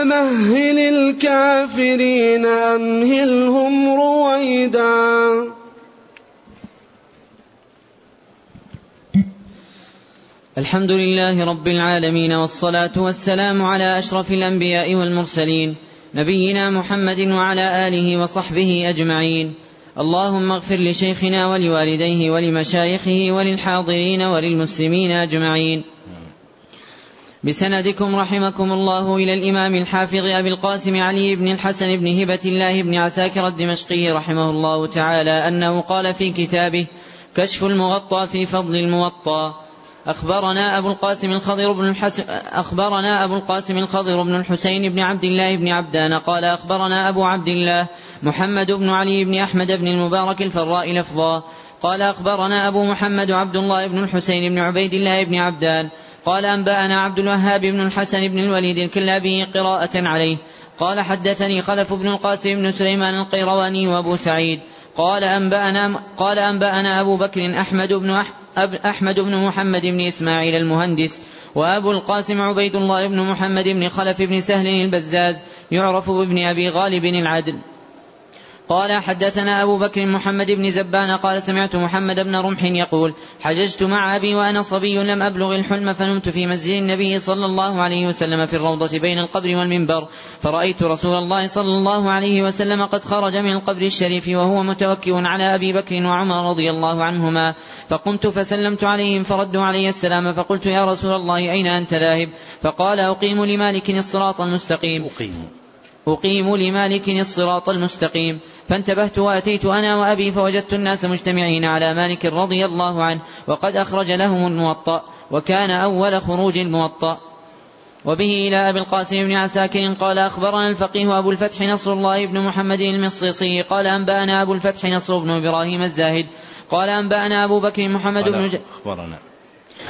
فمهل الكافرين أمهلهم رويدا. الحمد لله رب العالمين والصلاة والسلام على أشرف الأنبياء والمرسلين نبينا محمد وعلى آله وصحبه أجمعين. اللهم اغفر لشيخنا ولوالديه ولمشايخه وللحاضرين وللمسلمين أجمعين. بسندكم رحمكم الله إلى الإمام الحافظ أبي القاسم علي بن الحسن بن هبة الله بن عساكر الدمشقي رحمه الله تعالى أنه قال في كتابه كشف المغطى في فضل الموطى. أخبرنا أبو القاسم الخضر بن الحسن أخبرنا أبو القاسم الخضر بن الحسين بن عبد الله بن عبدان قال أخبرنا أبو عبد الله محمد بن علي بن أحمد بن المبارك الفراء لفظا. قال أخبرنا أبو محمد عبد الله بن الحسين بن عبيد الله بن عبدان قال أنبأنا عبد الوهاب بن الحسن بن الوليد الكلابي قراءة عليه. قال حدثني خلف بن القاسم بن سليمان القيرواني وأبو سعيد. قال أنبأنا قال أنبأنا أبو بكر أحمد بن أح أحمد بن محمد بن إسماعيل المهندس وأبو القاسم عبيد الله بن محمد بن خلف بن سهل البزاز يعرف بابن أبي غالب العدل. قال حدثنا أبو بكر محمد بن زبان قال سمعت محمد بن رمح يقول حججت مع أبي وأنا صبي لم أبلغ الحلم فنمت في مسجد النبي صلى الله عليه وسلم في الروضة بين القبر والمنبر. فرأيت رسول الله صلى الله عليه وسلم قد خرج من القبر الشريف وهو متوكئ على أبي بكر وعمر رضي الله عنهما. فقمت فسلمت عليهم فردوا علي السلام فقلت يا رسول الله أين أنت ذاهب؟ فقال أقيم لمالك الصراط المستقيم. أقيم. أقيم لمالك الصراط المستقيم. فانتبهت وأتيت أنا وأبي فوجدت الناس مجتمعين على مالك رضي الله عنه وقد أخرج لهم الموطأ وكان أول خروج الموطأ. وبه إلى أبي القاسم بن عساكر قال أخبرنا الفقيه أبو الفتح نصر الله بن محمد المصيصي قال أنبأنا أبو الفتح نصر بن إبراهيم الزاهد قال أنبأنا أبو بكر محمد بن ج... أخبرنا.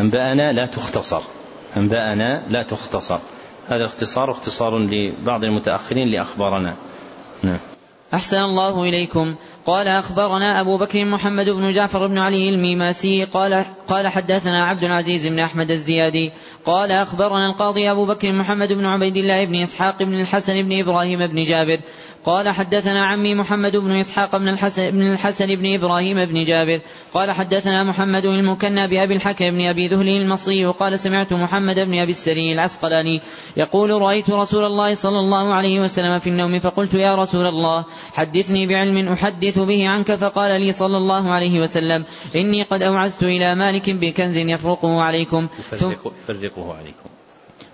أنبأنا لا تختصر. أنبأنا لا تختصر. هذا الاختصار اختصار لبعض المتأخرين لأخبارنا. نعم. أحسن الله إليكم. قال أخبرنا أبو بكر محمد بن جعفر بن علي الميماسي قال قال حدثنا عبد العزيز بن أحمد الزيادي. قال أخبرنا القاضي أبو بكر محمد بن عبيد الله بن إسحاق بن الحسن بن إبراهيم بن جابر. قال حدثنا عمي محمد بن إسحاق بن الحسن بن الحسن بن إبراهيم بن جابر. قال حدثنا محمد المكنى بأبي الحكم بن أبي ذهل المصري وقال سمعت محمد بن أبي السري العسقلاني يقول رأيت رسول الله صلى الله عليه وسلم في النوم فقلت يا رسول الله حدثني بعلم أحدث به عنك فقال لي صلى الله عليه وسلم إني قد أوعزت إلى مالك بكنز يفرقه عليكم. يفرقه عليكم.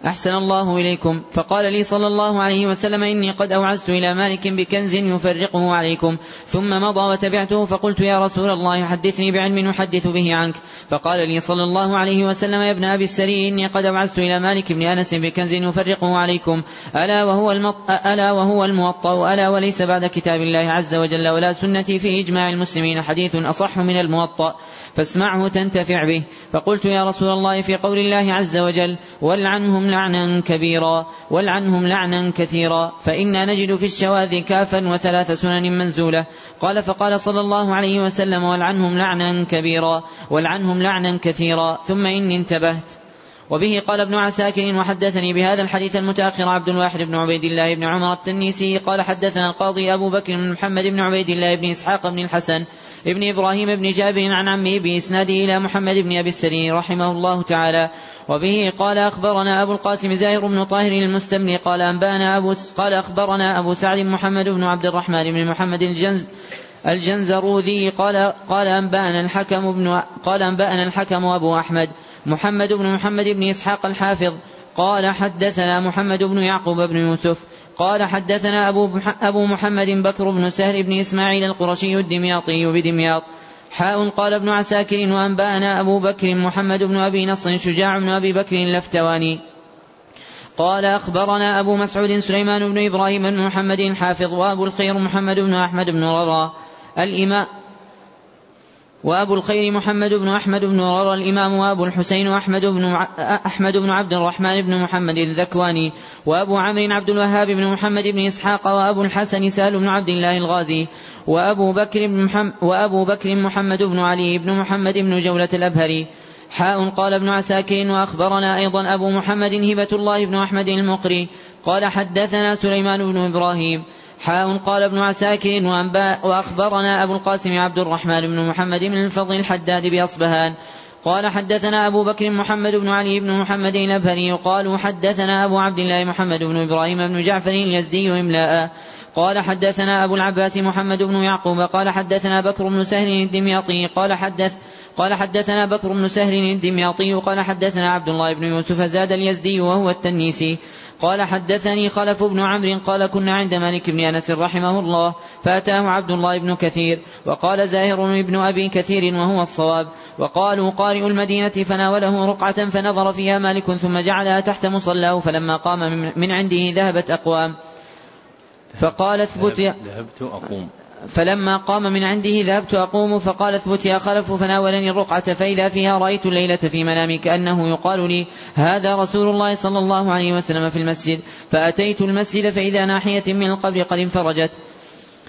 أحسن الله إليكم. فقال لي صلى الله عليه وسلم إني قد أوعزت إلى مالك بكنز يفرقه عليكم. ثم مضى وتبعته فقلت يا رسول الله حدثني بعلم أحدث به عنك. فقال لي صلى الله عليه وسلم يا ابن أبي السري إني قد أوعزت إلى مالك بن أنس بكنز يفرقه عليكم. ألا وهو المط... ألا وهو الموطأ ألا وليس بعد كتاب الله عز وجل ولا سنتي في إجماع المسلمين حديث أصح من الموطأ. فاسمعه تنتفع به. فقلت يا رسول الله في قول الله عز وجل والعنهم لعنا كبيرا والعنهم لعنا كثيرا فإنا نجد في الشواذ كافا وثلاث سنن منزولة. قال فقال صلى الله عليه وسلم والعنهم لعنا كبيرا والعنهم لعنا كثيرا ثم إني انتبهت. وبه قال ابن عساكر وحدثني بهذا الحديث المتأخر عبد الواحد بن عبيد الله بن عمر التنيسي. قال حدثنا القاضي أبو بكر بن محمد بن عبيد الله بن إسحاق بن الحسن ابن إبراهيم بن جابر عن عمه بإسناده إلى محمد بن أبي السري رحمه الله تعالى. وبه قال أخبرنا أبو القاسم زاهر بن طاهر المستملي قال أنبأنا أبو قال أخبرنا أبو سعد محمد بن عبد الرحمن بن محمد الجنز الجنزروذي قال قال أنبأنا الحكم بن قال أنبأنا الحكم أبو أحمد محمد بن محمد بن إسحاق الحافظ قال حدثنا محمد بن يعقوب بن يوسف قال حدثنا أبو, أبو محمد بكر بن سهل بن إسماعيل القرشي الدمياطي بدمياط. حاء قال ابن عساكر وأنبأنا أبو بكر محمد بن أبي نصر شجاع بن أبي بكر اللفتواني. قال أخبرنا أبو مسعود سليمان بن إبراهيم بن محمد حافظ وأبو الخير محمد بن أحمد بن رضا. الإمام وأبو الخير محمد بن أحمد بن رضا الإمام وأبو الحسين أحمد بن أحمد بن عبد الرحمن بن محمد الذكواني وأبو عمرو عبد الوهاب بن محمد بن إسحاق وأبو الحسن سهل بن عبد الله الغازي وأبو بكر بن محمد وأبو بكر محمد بن علي بن محمد بن جولة الأبهري. حاء قال ابن عساكر وأخبرنا أيضا أبو محمد هبة الله بن أحمد المقري قال حدثنا سليمان بن إبراهيم. حاء قال ابن عساكر وأخبرنا أبو القاسم عبد الرحمن بن محمد بن الفضل الحداد بأصبهان. قال حدثنا أبو بكر محمد بن علي بن محمد الأبهري قالوا حدثنا أبو عبد الله محمد بن إبراهيم بن جعفر اليزدي إملاء قال حدثنا أبو العباس محمد بن يعقوب قال حدثنا بكر بن سهل الدمياطي قال حدث قال حدثنا بكر بن سهل الدمياطي قال حدثنا عبد الله بن يوسف زاد اليزدي وهو التنيسي. قال حدثني خلف بن عمرو قال كنا عند مالك بن أنس رحمه الله فأتاه عبد الله بن كثير وقال زاهر بن أبي كثير وهو الصواب. وقالوا قارئ المدينة فناوله رقعة فنظر فيها مالك ثم جعلها تحت مصلاه فلما قام من عنده ذهبت أقوام. فقال اثبت ذهبت أقوم. فلما قام من عنده ذهبت أقوم فقال اثبت يا خلف فناولني الرقعة فإذا فيها رأيت الليلة في منامي كأنه يقال لي هذا رسول الله صلى الله عليه وسلم في المسجد. فأتيت المسجد فإذا ناحية من القبر قد انفرجت.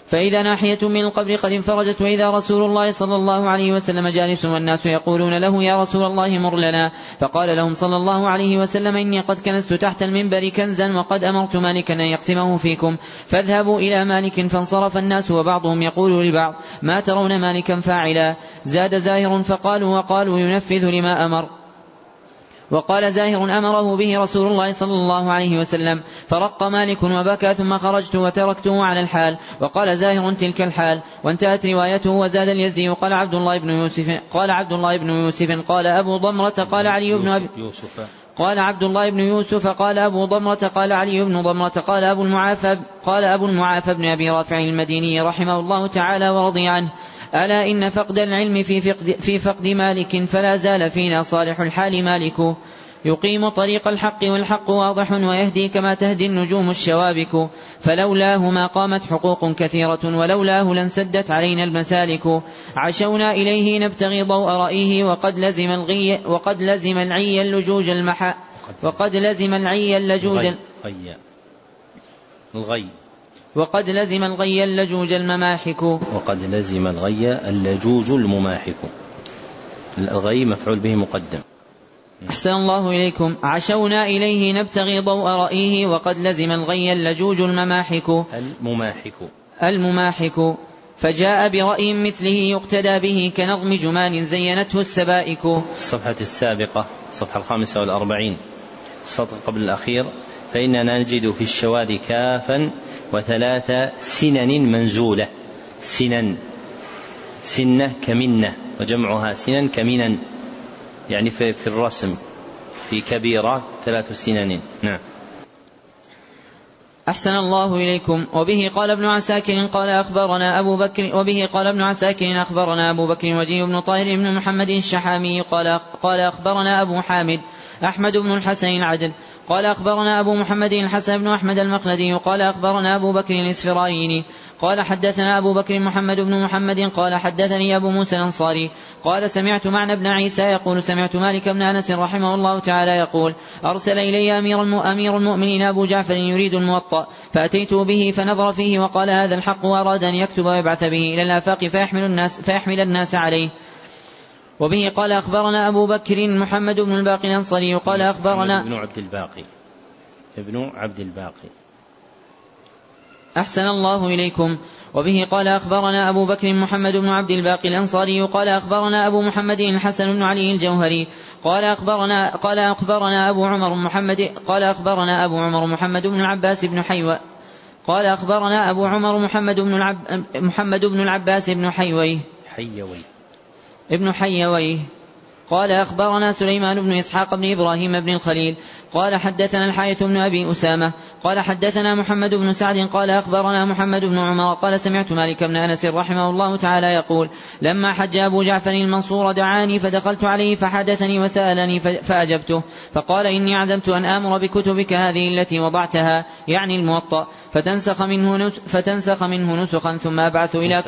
فإذا ناحية من القبر قد انفرجت وإذا رسول الله صلى الله عليه وسلم جالس والناس يقولون له يا رسول الله مر لنا. فقال لهم صلى الله عليه وسلم إني قد كنست تحت المنبر كنزا وقد أمرت مالكا أن يقسمه فيكم. فاذهبوا إلى مالك فانصرف الناس وبعضهم يقول لبعض ما ترون مالكا فاعلا. زاد زاهر فقالوا وقالوا ينفذ لما أمر. وقال زاهر أمره به رسول الله صلى الله عليه وسلم فرق مالك وبكى ثم خرجت وتركته على الحال. وقال زاهر تلك الحال. وانتهت روايته وزاد اليزدي. وقال عبد الله بن يوسف قال عبد الله بن يوسف قال أبو ضمرة قال علي بن أبي يوسف قال عبد الله بن يوسف قال أبو ضمرة قال علي بن ضمرة قال أبو المعافى قال أبو المعافى بن أبي رافع المديني رحمه الله تعالى ورضي عنه. ألا إن فقد العلم في فقد, في فقد مالك فلا زال فينا صالح الحال مالك. يقيم طريق الحق والحق واضح ويهدي كما تهدي النجوم الشوابك. فلولاه ما قامت حقوق كثيرة ولولاه لانسدت علينا المسالك. عشونا إليه نبتغي ضوء رأيه وقد لزم الغي وقد لزم العي اللجوج المحا وقد لزم. العي اللجوج الغي. الغي. وقد لزم الغي اللجوج المماحك. وقد لزم الغي اللجوج المماحك. الغي مفعول به مقدم. أحسن الله إليكم. عشونا إليه نبتغي ضوء رأيه وقد لزم الغي اللجوج المماحك. المماحك. المماحك. فجاء برأي مثله يقتدى به كنظم جمان زينته السبائك. الصفحة السابقة الصفحة الخامسة والأربعين. السطر قبل الأخير. فإننا نجد في الشواذ كافا وثلاث سنن منزولة. سنن. سنة كمنة وجمعها سنن كمنن. يعني في, في الرسم. في كبيرة ثلاث سنن. نعم. أحسن الله إليكم. وبه قال ابن عساكر قال أخبرنا أبو بكر وبه قال ابن عساكر أخبرنا أبو بكر وجيه بن طاهر بن محمد الشحامي قال قال أخبرنا أبو حامد أحمد بن الحسن العدل. قال أخبرنا أبو محمد الحسن بن أحمد المخلدي قال أخبرنا أبو بكر الإسفرايني. قال حدثنا أبو بكر محمد بن محمد. قال حدثني أبو موسى الأنصاري. قال سمعت معنى ابن عيسى يقول سمعت مالك بن أنس رحمه الله تعالى يقول أرسل إلي أمير, أمير المؤمنين أبو جعفر يريد الموطأ. فأتيته به فنظر فيه وقال هذا الحق وأراد أن يكتب ويبعث به إلى الآفاق فيحمل الناس, فيحمل الناس عليه. وبه قال أخبرنا أبو بكر محمد بن الباقي الأنصاري قال أخبرنا ابن عبد الباقي. ابن عبد الباقي. أحسن الله إليكم. وبه قال أخبرنا أبو بكر محمد بن عبد الباقي الأنصاري قال أخبرنا أبو محمد الحسن بن علي الجوهري قال أخبرنا قال أخبرنا أبو عمر محمد قال أخبرنا أبو عمر محمد بن العباس بن حيوى قال أخبرنا أبو عمر محمد بن العب محمد بن العباس بن حيوي. حيوي. ابن حيويه. قال أخبرنا سليمان بن إسحاق بن إبراهيم بن الخليل قال حدثنا الحارث بن أبي أسامة قال حدثنا محمد بن سعد قال أخبرنا محمد بن عمر قال سمعت مالك بن أنس رحمه الله تعالى يقول لما حج أبو جعفر المنصور دعاني فدخلت عليه فحدثني وسألني فأجبته فقال إني عزمت أن آمر بكتبك هذه التي وضعتها يعني الموطأ فتنسخ منه فتنسخ منه نسخا ثم أبعث إلى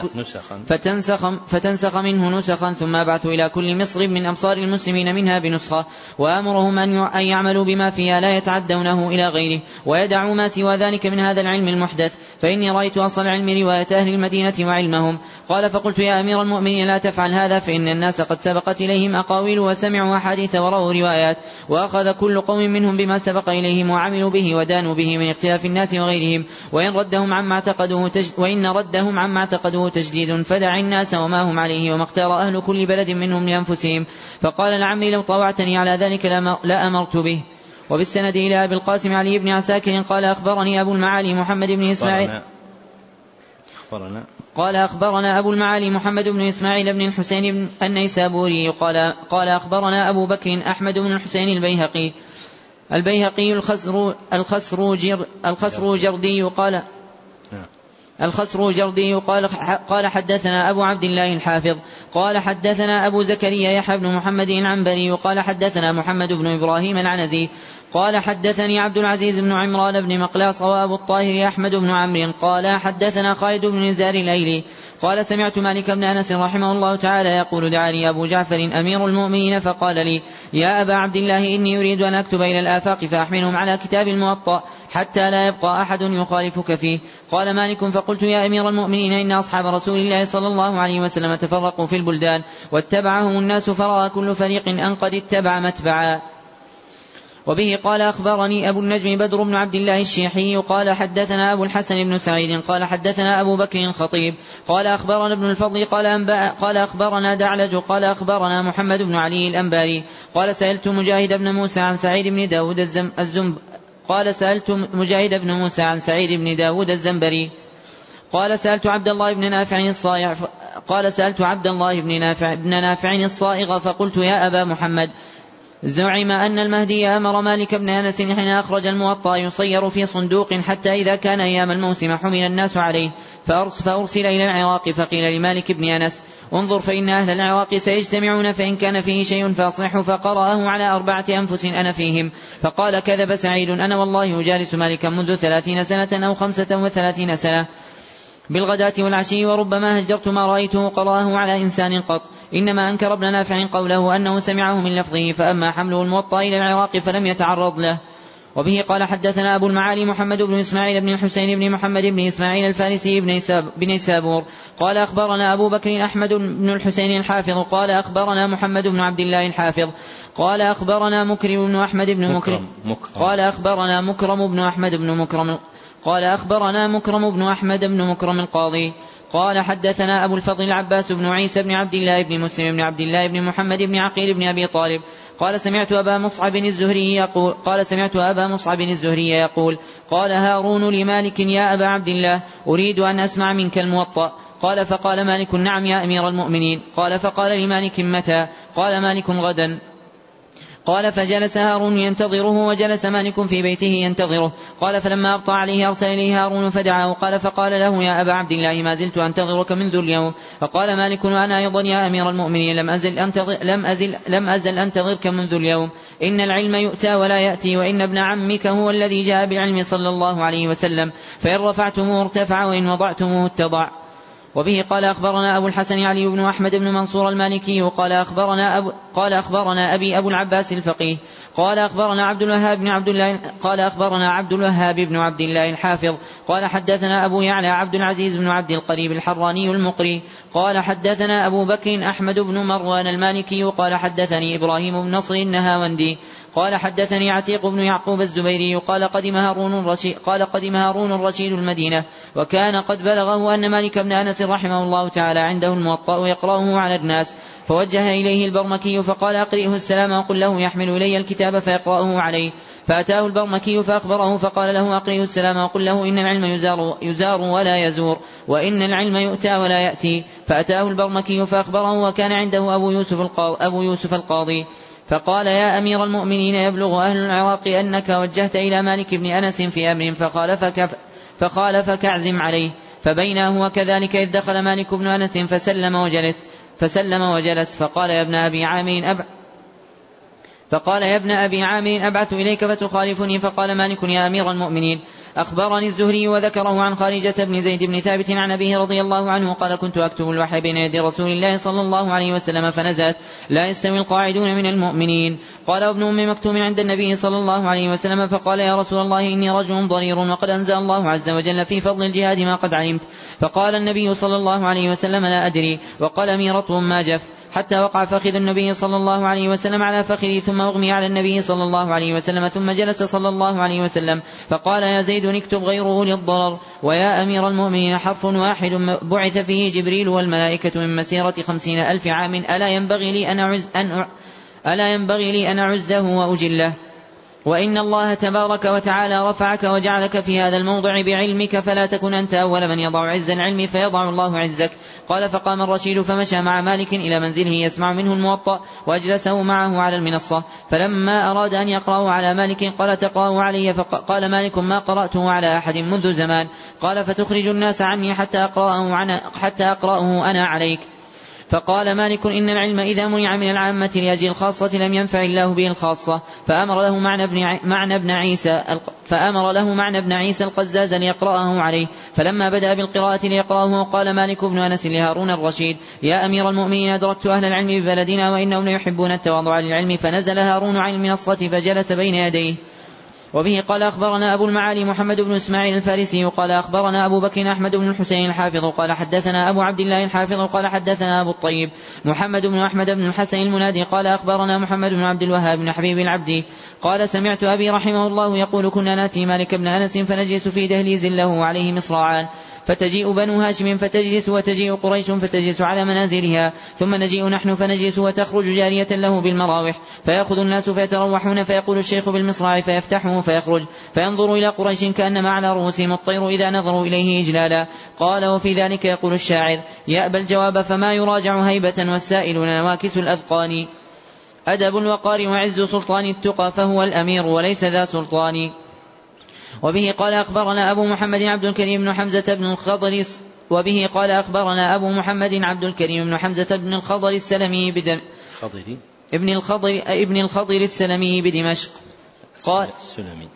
فتنسخ فتنسخ منه نسخا ثم أبعث إلى كل مصر من أمصار المسلمين منها بنسخة وآمرهم أن يعملوا بما فيها لا يتعدونه إلى غيره ويدعوا ما سوى ذلك من هذا العلم المحدث. فإني رأيت أصل العلم رواية أهل المدينة وعلمهم. قال فقلت يا أمير المؤمنين لا تفعل هذا فإن الناس قد سبقت إليهم أقاويل وسمعوا أحاديث ورأوا روايات وأخذ كل قوم منهم بما سبق إليهم وعملوا به ودانوا به من اختلاف الناس وغيرهم. وإن ردهم عما اعتقدوه تج... وإن ردهم عما اعتقدوه تجديد فدع الناس وما هم عليه وما اختار أهل كل بلد منهم لأنفسهم. فقال لعمري لو طوعتني على ذلك لأمرت به وبالسند إلى أبي القاسم علي بن عساكر قال أخبرني أبو المعالي محمد بن إسماعيل أخبرنا قال أخبرنا أبو المعالي محمد بن إسماعيل بن الحسين بن النيسابوري قال قال أخبرنا أبو بكر أحمد بن الحسين البيهقي البيهقي الخسر الخسر جر الخسر جردي قال. الخسر جردي قال قال حدثنا أبو عبد الله الحافظ قال حدثنا أبو زكريا يحيى بن محمد العنبري قال حدثنا محمد بن إبراهيم العنزي قال حدثني عبد العزيز بن عمران بن مقلاص وأبو الطاهر أحمد بن عمرو قال حدثنا خالد بن نزار الايلي قال سمعت مالك بن أنس رحمه الله تعالى يقول دعاني أبو جعفر أمير المؤمنين فقال لي يا أبا عبد الله إني أريد أن أكتب إلى الآفاق فأحملهم على كتاب الموطأ حتى لا يبقى أحد يخالفك فيه. قال مالك فقلت يا أمير المؤمنين إن أصحاب رسول الله صلى الله عليه وسلم تفرقوا في البلدان واتبعهم الناس فراى كل فريق أن قد اتبع متبعا. وبه قال أخبرني أبو النجم بدر بن عبد الله الشيحي قال حدثنا أبو الحسن بن سعيد قال حدثنا أبو بكر الخطيب قال أخبرنا ابن الفضل قال قال أخبرنا دعلج قال أخبرنا محمد بن علي الأنباري قال سألت مجاهد بن موسى عن سعيد بن داود الزنب قال سألت مجاهد بن موسى عن سعيد بن داود الزنبري قال سألت عبد الله بن نافع الصائغ قال سألت عبد الله بن نافع بن نافع الصائغ فقلت يا أبا محمد زعم أن المهدي أمر مالك بن أنس حين أخرج الموطأ يصير في صندوق حتى إذا كان أيام الموسم حمل الناس عليه فأرسل إلى العراق فقيل لمالك بن أنس انظر فإن أهل العراق سيجتمعون فإن كان فيه شيء فأصلحه فقرأه على أربعة أنفس أنا فيهم. فقال كذب سعيد أنا والله أجالس مالكا منذ ثلاثين سنة أو خمسة وثلاثين سنة. بالغداة والعشي وربما هجرت ما رأيته قرأه على إنسان قط. إنما أنكر ابن نافع قوله أنه سمعه من لفظه فأما حمله الموطأ إلى العراق فلم يتعرض له. وبه قال حدثنا أبو المعالي محمد بن إسماعيل بن الحسين بن محمد بن إسماعيل الفارسي بن سابور قال أخبرنا أبو بكر أحمد بن الحسين الحافظ قال أخبرنا محمد بن عبد الله الحافظ. قال أخبرنا مكرم بن أحمد بن مكرم, مكرم قال أخبرنا مكرم بن أحمد بن مكرم. قال أخبرنا مكرم بن أحمد بن مكرم القاضي. قال حدثنا أبو الفضل العباس بن عيسى بن عبد الله بن مسلم بن عبد الله بن محمد بن عقيل بن أبي طالب. قال سمعت أبا مصعب الزهري يقول قال سمعت أبا مصعب الزهري يقول قال هارون لمالك يا أبا عبد الله أريد أن أسمع منك الموطأ. قال فقال مالك نعم يا أمير المؤمنين. قال فقال لمالك متى؟ قال مالك غدا. قال فجلس هارون ينتظره وجلس مالك في بيته ينتظره. قال فلما أبطى عليه أرسل إليه هارون فدعاه. قال فقال له يا أبا عبد الله ما زلت أنتظرك منذ اليوم. فقال مالك وأنا أيضا يا أمير المؤمنين لم أزل أنتظر لم أزل لم أزل أنتظرك منذ اليوم. إن العلم يؤتى ولا يأتي وإن ابن عمك هو الذي جاء بالعلم صلى الله عليه وسلم. فإن رفعتموه ارتفع وإن وضعتموه اتضع. وبه قال أخبرنا أبو الحسن علي بن أحمد بن منصور المالكي وقال أخبرنا أبو قال أخبرنا أبي أبو العباس الفقيه قال أخبرنا عبد الوهاب بن عبد الله قال أخبرنا عبد الوهاب بن عبد الله الحافظ قال حدثنا أبو يعلى عبد العزيز بن عبد القريب الحراني المقري قال حدثنا أبو بكر أحمد بن مروان المالكي قال حدثني إبراهيم بن نصر النهاوندي قال حدثني عتيق بن يعقوب الزبيري قال قدم هارون الرشيد قال قدم هارون الرشيد المدينة وكان قد بلغه أن مالك بن أنس رحمه الله تعالى عنده الموطأ يقرأه على الناس فوجه إليه البرمكي فقال أقرئه السلام وقل له يحمل إلي الكتاب فيقرأه عليه فأتاه البرمكي فأخبره فقال له أقرئه السلام وقل له إن العلم يزار, يزار ولا يزور وإن العلم يؤتى ولا يأتي فأتاه البرمكي فأخبره وكان عنده أبو يوسف القاضي, أبو يوسف القاضي. فقال يا أمير المؤمنين يبلغ أهل العراق أنك وجهت إلى مالك بن أنس في أمر فخالفك فخالفك اعزم عليه. فبينا هو كذلك إذ دخل مالك بن أنس فسلم وجلس فسلم وجلس. فقال يا ابن أبي عامر أب فقال يا ابن أبي عامر أبعث إليك فتخالفني؟ فقال مالك يا أمير المؤمنين. أخبرني الزهري وذكره عن خارجة بن زيد بن ثابت عن أبيه رضي الله عنه قال كنت أكتب الوحي بين يدي رسول الله صلى الله عليه وسلم فنزلت لا يستوي القاعدون من المؤمنين. قال ابن أم مكتوم عند النبي صلى الله عليه وسلم فقال يا رسول الله إني رجل ضرير وقد أنزل الله عز وجل في فضل الجهاد ما قد علمت. فقال النبي صلى الله عليه وسلم لا أدري. وقال ميرة ما جف. حتى وقع فخذ النبي صلى الله عليه وسلم على فخذي ثم أغمي على النبي صلى الله عليه وسلم ثم جلس صلى الله عليه وسلم فقال يا زيد اكتب غير أولي الضرر ويا أمير المؤمنين حرف واحد بعث فيه جبريل والملائكة من مسيرة خمسين ألف عام ألا ينبغي لي أن أعز أن ألا ينبغي لي أن أعزه وأجله؟ وإن الله تبارك وتعالى رفعك وجعلك في هذا الموضع بعلمك فلا تكن أنت أول من يضع عز العلم فيضع الله عزك. قال فقام الرشيد فمشى مع مالك إلى منزله يسمع منه الموطأ وأجلسه معه على المنصة. فلما أراد أن يقرأه على مالك قال تقرأه علي فقال مالك ما قرأته على أحد منذ زمان. قال فتخرج الناس عني حتى أقرأه, حتى أقرأه أنا عليك. فقال مالك إن العلم إذا منع من العامة لأجل الخاصة لم ينفع الله به الخاصة. فأمر له معنى ابن معنى ابن عيسى فأمر له معنى ابن عيسى القزاز أن يقرأه عليه. فلما بدأ بالقراءة ليقرأه قال مالك بن أنس لهارون الرشيد يا أمير المؤمنين أدركت أهل العلم ببلدنا وإنهم يحبون التواضع للعلم فنزل هارون عن المنصة فجلس بين يديه. وبه قال أخبرنا أبو المعالي محمد بن إسماعيل الفارسي قال أخبرنا أبو بكر أحمد بن الحسين الحافظ قال حدثنا أبو عبد الله الحافظ قال حدثنا أبو الطيب محمد بن أحمد بن الحسن المنادي قال أخبرنا محمد بن عبد الوهاب بن حبيب العبدي قال سمعت أبي رحمه الله يقول كنا نأتي مالك بن أنس فنجلس في دهليز له عليه مصراعان. فتجيء بنو هاشم فتجلس وتجيء قريش فتجلس على منازلها ثم نجيء نحن فنجلس وتخرج جارية له بالمراوح فيأخذ الناس فيتروحون فيقول الشيخ بالمصراع فيفتحه فيخرج فينظر إلى قريش كأنما على رؤوسهم الطير إذا نظروا إليه إجلالا. قال وفي ذلك يقول الشاعر يأبى الجواب فما يراجع هيبة والسائل نواكس الأذقان. أدب الوقار وعز سلطان التقى فهو الأمير وليس ذا سلطان. وبه قال أخبرنا أبو محمد عبد الكريم بن حمزة بن الخضر وبه قال أخبرنا أبو محمد عبد الكريم بن حمزة بن الخضر السلمي بدم خضري ابن الخضر ابن الخضر السلمي بدمشق. قال السلمي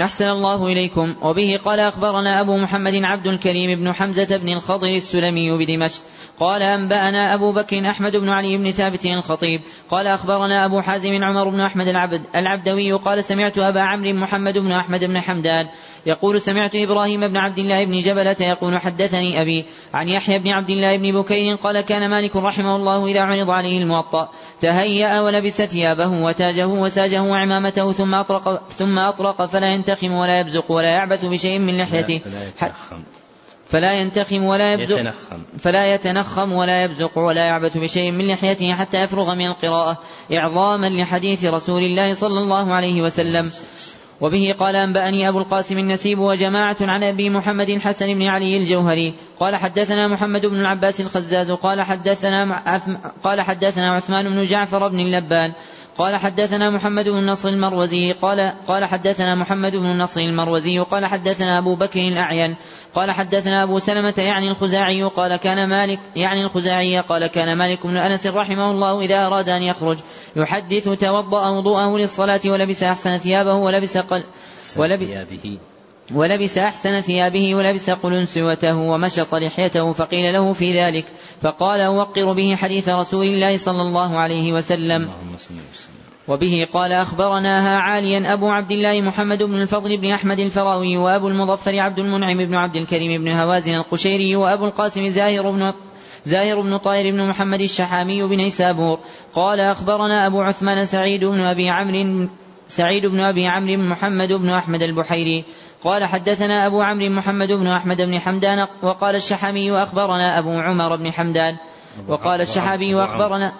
أحسن الله إليكم. وبه قال أخبرنا أبو محمد عبد الكريم بن حمزة بن الخضر السلمي بدمشق. قال أنبأنا أبو بكر أحمد بن علي بن ثابت الخطيب. قال أخبرنا أبو حازم عمر بن أحمد العبد العبدوي قال سمعت أبا عمرو محمد بن أحمد بن حمدان يقول سمعت إبراهيم بن عبد الله بن جبلة يقول حدثني أبي عن يحيى بن عبد الله بن بكير قال كان مالك رحمه الله إذا عرض عليه الموطأ. تهيأ ولبس ثيابه وتاجه وساجه وعمامته ثم أطرق ثم أطرق فلا ينتخم ولا يبزق ولا يعبث بشيء من لحيته. فلا ينتخم ولا يبزق يتنخم. فلا يتنخم ولا يبزق ولا يعبث بشيء من لحيته حتى يفرغ من القراءة إعظاما لحديث رسول الله صلى الله عليه وسلم. وبه قال أنبأني أبو القاسم النسيب وجماعة عن أبي محمد الحسن بن علي الجوهري. قال حدثنا محمد بن العباس الخزاز قال حدثنا قال حدثنا عثمان بن جعفر بن اللبان. قال حدثنا محمد بن نصر المروزي قال قال حدثنا محمد بن نصر المروزي قال حدثنا أبو بكر الأعين قال حدثنا أبو سلمة يعني الخزاعي قال كان مالك يعني الخزاعي قال كان مالك بن أنس رحمه الله إذا أراد أن يخرج. يحدث توضأ وضوءه للصلاة ولبس أحسن ثيابه ولبس قل ولبس ولبس أحسن ثيابه ولبس قلنسوته ومشط لحيته فقيل له في ذلك فقال أوقر به حديث رسول الله صلى الله عليه وسلم. وبه قال أخبرناها عاليا أبو عبد الله محمد بن الفضل بن أحمد الفراوي وأبو المظفر عبد المنعم بن عبد الكريم بن هوازن القشيري وأبو القاسم زاهر بن زاهر بن طائر بن محمد الشحامي بن نيسابور قال أخبرنا أبو عثمان سعيد بن أبي عمرو سعيد بن أبي عمرو محمد بن أحمد البحيري. قال حدثنا أبو عمرو محمد بن أحمد بن حمدان وقال الشحامي أخبرنا أبو عمر بن حمدان. وقال الشحابي أخبرنا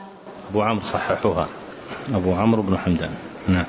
أبو عمرو صححوها. أبو عمرو بن حمدان. نعم.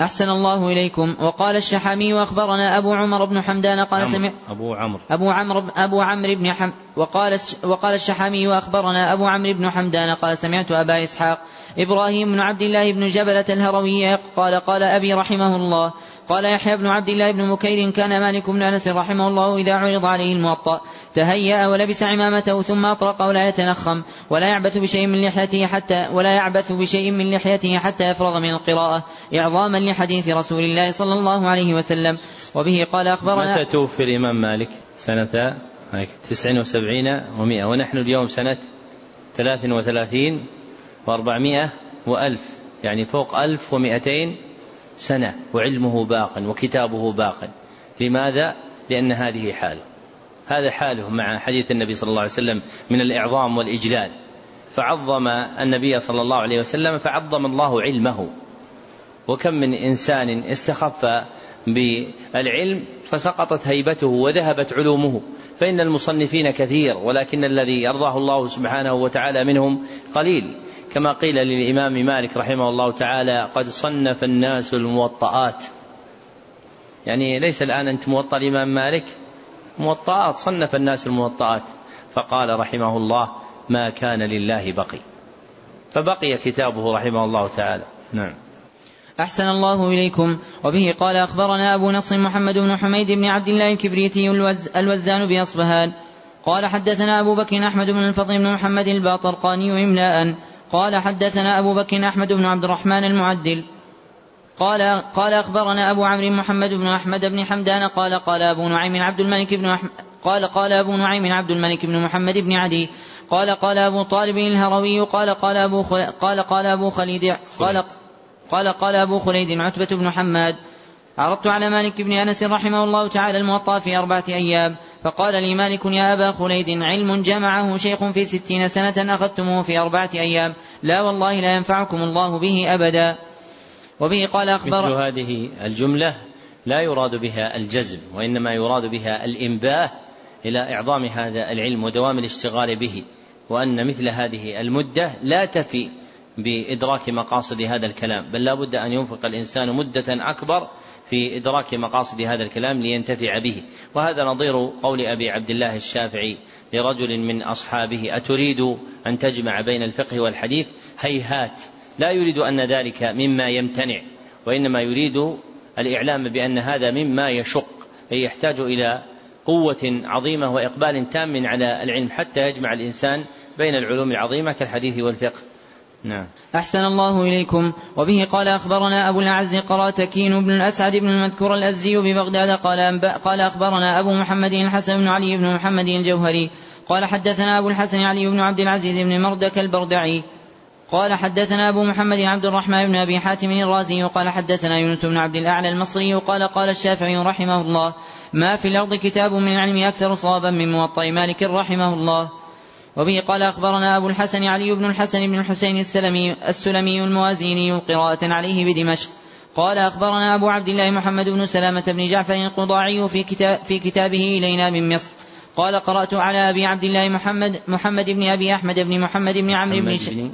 أحسن الله إليكم. وقال الشحامي وأخبرنا أبو عمر بن حمدان قال سمع أبو عمرو. أبو عمرو أبو عمرو بن حم وقال وقال الشحامي وأخبرنا أبو عمرو بن حمدان قال سمعت أبا إسحاق إبراهيم بن عبد الله بن جبلة الهروي قال قال أبي رحمه الله قال يحيى بن عبد الله بن مكير كان مالك بن أنس رحمه الله إذا عرض عليه الموطأ تهيأ ولبس عمامته ثم أطرق ولا يتنخم ولا يعبث بشيء من لحيته حتى ولا يعبث بشيء من لحيته حتى يفرغ من القراءة إعظاما لحديث رسول الله صلى الله عليه وسلم. وبه قال أخبرنا متى توفي الإمام مالك؟ سنة تسع وسبعين ومائة ونحن اليوم سنة ثلاث وثلاثين وأربعمائة وألف يعني فوق ألف ومائتين سنة وعلمه باق وكتابه باق. لماذا؟ لأن هذه حاله هذا حاله مع حديث النبي صلى الله عليه وسلم من الإعظام والإجلال. فعظم النبي صلى الله عليه وسلم فعظم الله علمه. وكم من إنسان استخف بالعلم فسقطت هيبته وذهبت علومه. فإن المصنفين كثير ولكن الذي يرضاه الله سبحانه وتعالى منهم قليل. كما قيل للإمام مالك رحمه الله تعالى قد صنف الناس الموطئات يعني ليس الآن أنت موطأ الإمام مالك موطئات صنف الناس الموطئات فقال رحمه الله ما كان لله بقي. فبقي كتابه رحمه الله تعالى. نعم. أحسن الله إليكم. وبه قال أخبرنا أبو نصر محمد بن حميد بن عبد الله الكبريتي الوزان بأصفهان قال حدثنا أبو بكر أحمد بن الفضل بن محمد الباطرقاني إملاء. قال حدثنا أبو بكر أحمد بن عبد الرحمن المعدل. قال قال أخبرنا أبو عمرو محمد بن أحمد بن حمدان قال قال أبو نعيم عبد الملك بن أحمد قال قال أبو نعيم عبد الملك بن محمد بن عدي. قال قال أبو طالب الهروي قال قال أبو قال قال أبو خليد قال قال قال أبو خليد عتبة بن حماد. عرضت على مالك بن أنس رحمه الله تعالى الموطأ في أربعة أيام فقال لي مالك يا أبا خليد علم جمعه شيخ في ستين سنة أخذتموه في أربعة أيام. لا والله لا ينفعكم الله به أبدا. وبه قال أخبر مثل هذه الجملة لا يراد بها الجزم وإنما يراد بها الإنباه إلى إعظام هذا العلم ودوام الاشتغال به وأن مثل هذه المدة لا تفي بإدراك مقاصد هذا الكلام بل لا بد أن ينفق الإنسان مدة أكبر في إدراك مقاصد هذا الكلام لينتفع به. وهذا نظير قول أبي عبد الله الشافعي لرجل من أصحابه أتريد أن تجمع بين الفقه والحديث؟ هيهات. لا يريد أن ذلك مما يمتنع وإنما يريد الإعلام بأن هذا مما يشق أي يحتاج إلى قوة عظيمة وإقبال تام على العلم حتى يجمع الإنسان بين العلوم العظيمة كالحديث والفقه. نعم. أحسن الله إليكم. وبه قال أخبرنا أبو الأعز قراتكين بن الأسعد بن المذكور الأزي ببغداد قال قال أخبرنا أبو محمد الحسن بن علي بن محمد الجوهري قال حدثنا أبو الحسن علي بن عبد العزيز بن مردك البردعي قال حدثنا أبو محمد عبد الرحمن بن أبي حاتم الرازي وقال حدثنا يونس بن عبد الأعلى المصري وقال قال الشافعي رحمه الله ما في الأرض كتاب من العلم أكثر صوابا من موطأ مالك رحمه الله. وبه قال أخبرنا أبو الحسن علي بن الحسن بن الحسين السلمي السلمي الموازيني قراءة عليه بدمشق. قال أخبرنا أبو عبد الله محمد بن سلامة بن جعفر القضاعي في, كتاب في كتابه إلينا من مصر. قال قرأت على أبي عبد الله محمد محمد بن أبي أحمد بن محمد بن عمرو بن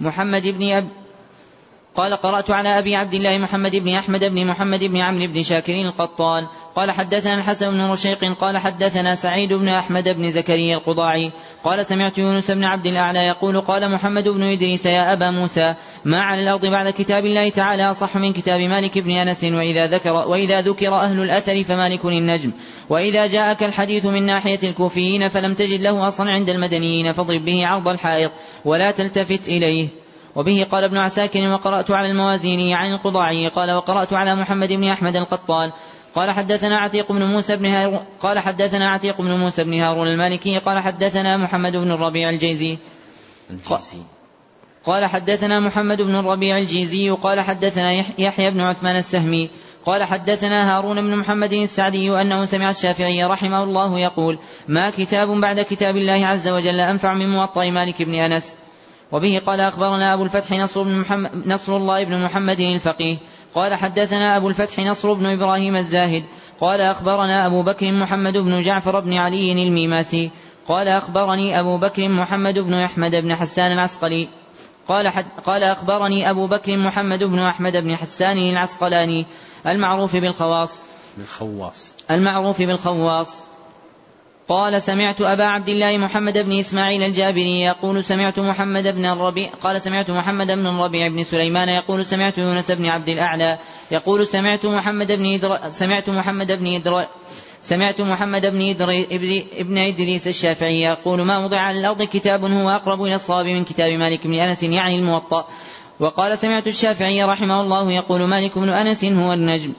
محمد بن أب قال قرأت على أبي عبد الله محمد بن أحمد بن محمد بن عمرو بن شاكر القطان. قال حدثنا الحسن بن رشيق قال حدثنا سعيد بن أحمد بن زكريا القضاعي. قال سمعت يونس بن عبد الأعلى يقول قال محمد بن إدريس يا أبا موسى ما على الأرض بعد كتاب الله تعالى أصح من كتاب مالك بن أنس وإذا ذكر وإذا ذكر أهل الأثر فمالك النجم. وإذا جاءك الحديث من ناحية الكوفيين فلم تجد له أصلا عند المدنيين فاضرب به عرض الحائط ولا تلتفت إليه. وبه قال ابن عساكر وقرأت على الموازين عن القضاعي قال وقرأت على محمد بن أحمد القطان قال حدثنا عتيق بن موسى بن هارون قال حدثنا عتيق بن موسى بن هارون المالكي قال حدثنا محمد بن الربيع الجيزي الجيزي. قال حدثنا محمد بن الربيع الجيزي قال حدثنا يحيى بن عثمان السهمي قال حدثنا هارون بن محمد السعدي أنه سمع الشافعي رحمه الله يقول ما كتاب بعد كتاب الله عز وجل أنفع من موطأ مالك بن أنس؟ وبه قال أخبرنا أبو الفتح نصر, بن محمد نصر الله بن محمد الفقيه. قال حدثنا أبو الفتح نصر بن إبراهيم الزاهد. قال أخبرنا أبو بكر محمد بن جعفر بن علي الميماسي. قال أخبرني أبو بكر محمد بن أحمد بن حسان العسقلي. قال, حد قال أخبرني أبو بكر محمد بن أحمد بن حسان العسقلاني. المعروف بالخواص. بالخواص. المعروف بالخواص. قال سمعت أبا عبد الله محمد بن إسماعيل الجابري يقول سمعت محمد بن الربيع قال سمعت محمد بن الربيع بن سليمان يقول سمعت يونس بن عبد الأعلى يقول سمعت محمد بن إدر... سمعت محمد بن إدر... سمعت محمد بن إدر... ابن إدريس الشافعي يقول ما وضع على الأرض كتاب هو أقرب إلى الصواب من كتاب مالك بن أنس يعني الموطأ. وقال سمعت الشافعي رحمه الله يقول مالك بن أنس هو النجم.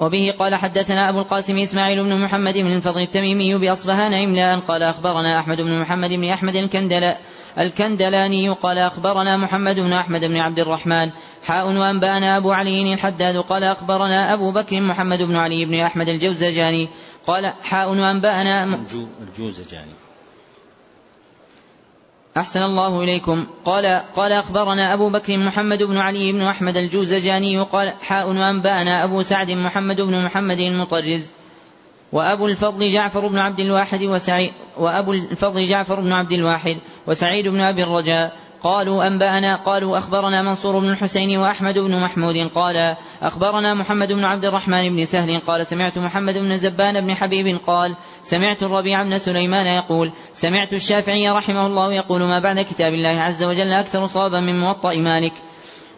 وبه قال حدثنا أبو القاسم إسماعيل بن محمد بن الفضل التميمي بأصبهان إملاء قال أخبرنا أحمد بن محمد بن أحمد الكندل الكندلاني قال أخبرنا محمد بن أحمد بن عبد الرحمن. حاء وأنبأنا أبو علي الحداد قال أخبرنا أبو بكر محمد بن علي بن أحمد الجوزجاني. قال حاء وأنبأنا الجوزجاني. أحسن الله إليكم. قال قال أخبرنا أبو بكر محمد بن علي بن أحمد الجوزجاني قال حاء وأنبأنا أبو سعد محمد بن محمد المطرز وأبو الفضل جعفر بن عبد الواحد وسعيد وأبو الفضل جعفر بن عبد الواحد وسعيد بن أبي الرجاء قالوا أنبأنا قالوا أخبرنا منصور بن الحسين وأحمد بن محمود قال أخبرنا محمد بن عبد الرحمن بن سهل قال سمعت محمد بن زبان بن حبيب قال سمعت الربيع بن سليمان يقول سمعت الشافعي رحمه الله يقول ما بعد كتاب الله عز وجل أكثر صوابا من موطأ مالك.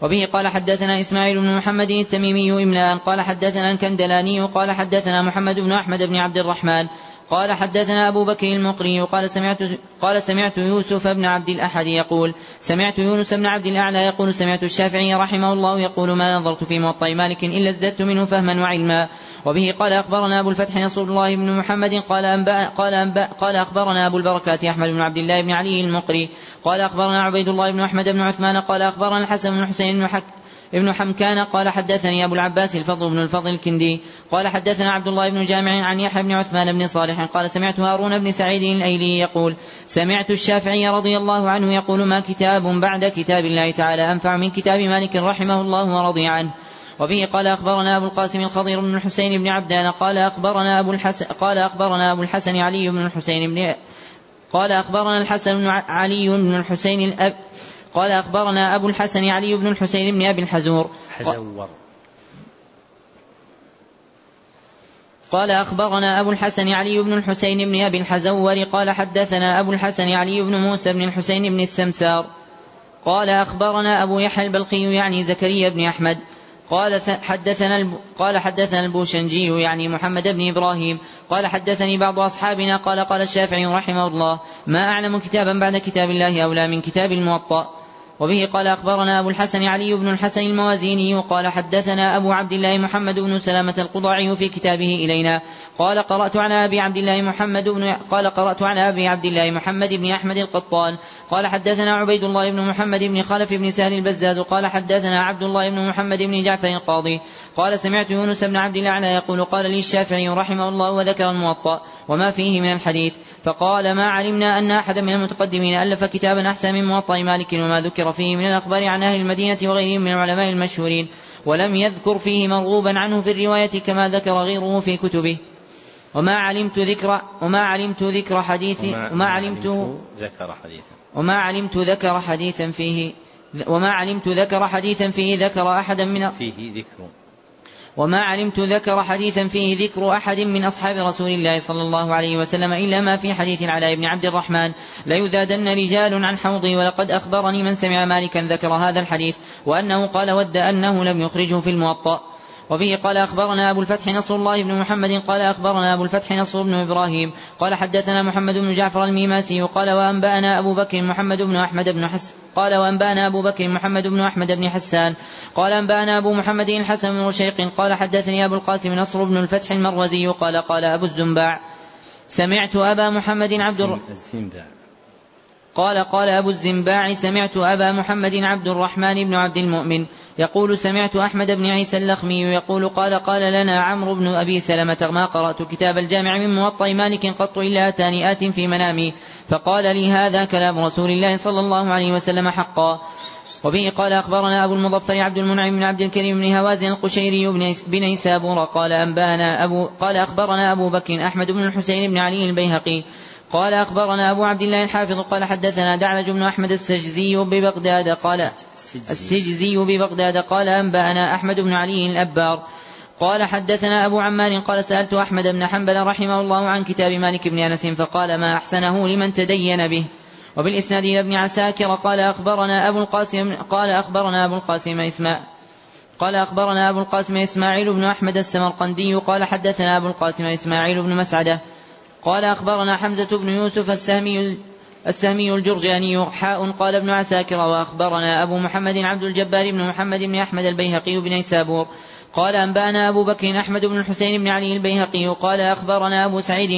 وبه قال حدثنا إسماعيل بن محمد التميمي إملاء قال حدثنا الكندلاني قال حدثنا محمد بن أحمد بن عبد الرحمن. قال حدثنا أبو بكر المقري قال سمعت قال سمعت يوسف بن عبد الأحد يقول سمعت يونس بن عبد الأعلى يقول سمعت الشافعي رحمه الله يقول ما نظرت في موطأ مالك إلا ازددت منه فهما وعلما. وبه قال أخبرنا أبو الفتح نصر الله بن محمد قال أنبأ قال أنبأ قال أخبرنا أبو البركات أحمد بن عبد الله بن علي المقري قال أخبرنا عبيد الله بن أحمد بن عثمان قال أخبرنا الحسن بن حسين بن حك ابن حمكان قال حدثني أبو العباس الفضل بن الفضل الكندي قال حدثنا عبد الله بن جامع عن يحيى بن عثمان بن صالح قال سمعت هارون بن سعيد الأيلي يقول سمعت الشافعي رضي الله عنه يقول ما كتاب بعد كتاب الله تعالى أنفع من كتاب مالك رحمه الله ورضي عنه. وبه قال أخبرنا أبو القاسم الخضير بن الحسين بن عبدان قال أخبرنا أبو الحسن قال أخبرنا أبو الحسن علي بن الحسين بن قال أخبرنا الحسن بن علي بن الحسين الأب قال أخبرنا أبو الحسن علي بن الحسين بن أبي الحزور. حزور. قال أخبرنا أبو الحسن علي بن الحسين بن أبي الحزور. قال حدثنا أبو الحسن علي بن موسى بن الحسين بن السمسار. قال أخبرنا أبو يحيى البلقي يعني زكريا بن أحمد. قال حدثنا قال حدثنا البوشنجي يعني محمد بن إبراهيم قال حدثني بعض أصحابنا قال قال الشافعي رحمه الله ما أعلم كتابا بعد كتاب الله اولى من كتاب الموطأ وبه قال أخبرنا أبو الحسن علي بن الحسن الموازيني قال حدثنا أبو عبد الله محمد بن سلامة القضاعي في كتابه إلينا. قال قرأت على أبي عبد الله محمد بن قال قرأت على أبي عبد الله محمد بن أحمد القطان. قال حدثنا عبيد الله بن محمد بن خلف بن سهل البزاز. قال حدثنا عبد الله بن محمد بن جعفر القاضي. قال سمعت يونس بن عبد الله يقول قال لي الشافعي رحمه الله وذكر الموطأ وما فيه من الحديث. فقال ما علمنا أن أحدا من المتقدمين ألف كتابا أحسن من موطأ مالك وما ذكر فيه من الأخبار عن أهل المدينة وغيرهم من العلماء المشهورين ولم يذكر فيه مرغوبا عنه في الرواية كما ذكر غيره في كتبه. وما علمت ذكر وما علمت ذكر حديث وما, وما علمت ذكر حديثا. وما علمت ذكر حديثا فيه وما علمت ذكر حديثا فيه ذكر أحدا من فيه ذكر. وما علمت ذكر حديثا فيه ذكر أحد من أصحاب رسول الله صلى الله عليه وسلم إلا ما في حديث العلاء بن عبد الرحمن. ليذادن رجال عن حوضي ولقد أخبرني من سمع مالكا ذكر هذا الحديث وأنه قال ود أنه لم يخرجه في الموطأ. وبه قال أخبرنا أبو الفتح نصر الله بن محمد قال أخبرنا أبو الفتح نصر بن إبراهيم قال حدثنا محمد بن جعفر الميماسي قال وأنبأنا أبو بكر محمد بن أحمد بن حس قال وأنبأنا أبو بكر محمد بن أحمد بن حسان قال أنبأنا أبو محمد الحسن بن رشيق قال حدثني أبو القاسم نصر بن الفتح المروزي قال قال أبو الزنباع سمعت أبا محمد عبد الزنباع قال قال أبو الزنباع سمعت أبا محمد عبد الرحمن بن عبد المؤمن يقول سمعت أحمد بن عيسى اللخمي يقول قال قال لنا عمرو بن أبي سلمة ما قرأت كتاب الجامع من موطأ مالك قط إلا أتاني آت في منامي فقال لي هذا كلام رسول الله صلى الله عليه وسلم حقا. وبه قال أخبرنا أبو المظفر عبد المنعم بن عبد الكريم بن هوازن القشيري بن نيسابور قال أنبانا أبو قال أخبرنا أبو بكر أحمد بن الحسين بن علي البيهقي قال أخبرنا أبو عبد الله الحافظ قال حدثنا دعلج بن أحمد السجزي ببغداد قال السجزي ببغداد قال أنبأنا أحمد بن علي الأبار قال حدثنا أبو عمار قال سألت أحمد بن حنبل رحمه الله عن كتاب مالك بن أنس فقال ما أحسنه لمن تدين به وبالإسناد إلى ابن عساكر قال أخبرنا أبو القاسم قال أخبرنا أبو القاسم إسماعيل قال أخبرنا أبو القاسم إسماعيل بن أحمد السمرقندي قال حدثنا أبو القاسم إسماعيل بن مسعدة قال أخبرنا حمزة بن يوسف السهمي السهمي الجرجاني حاء قال ابن عساكر وأخبرنا أبو محمد عبد الجبار بن محمد بن أحمد البيهقي بن نيسابور. قال أنبأنا أبو بكر أحمد بن الحسين بن علي البيهقي قال أخبرنا أبو سعيد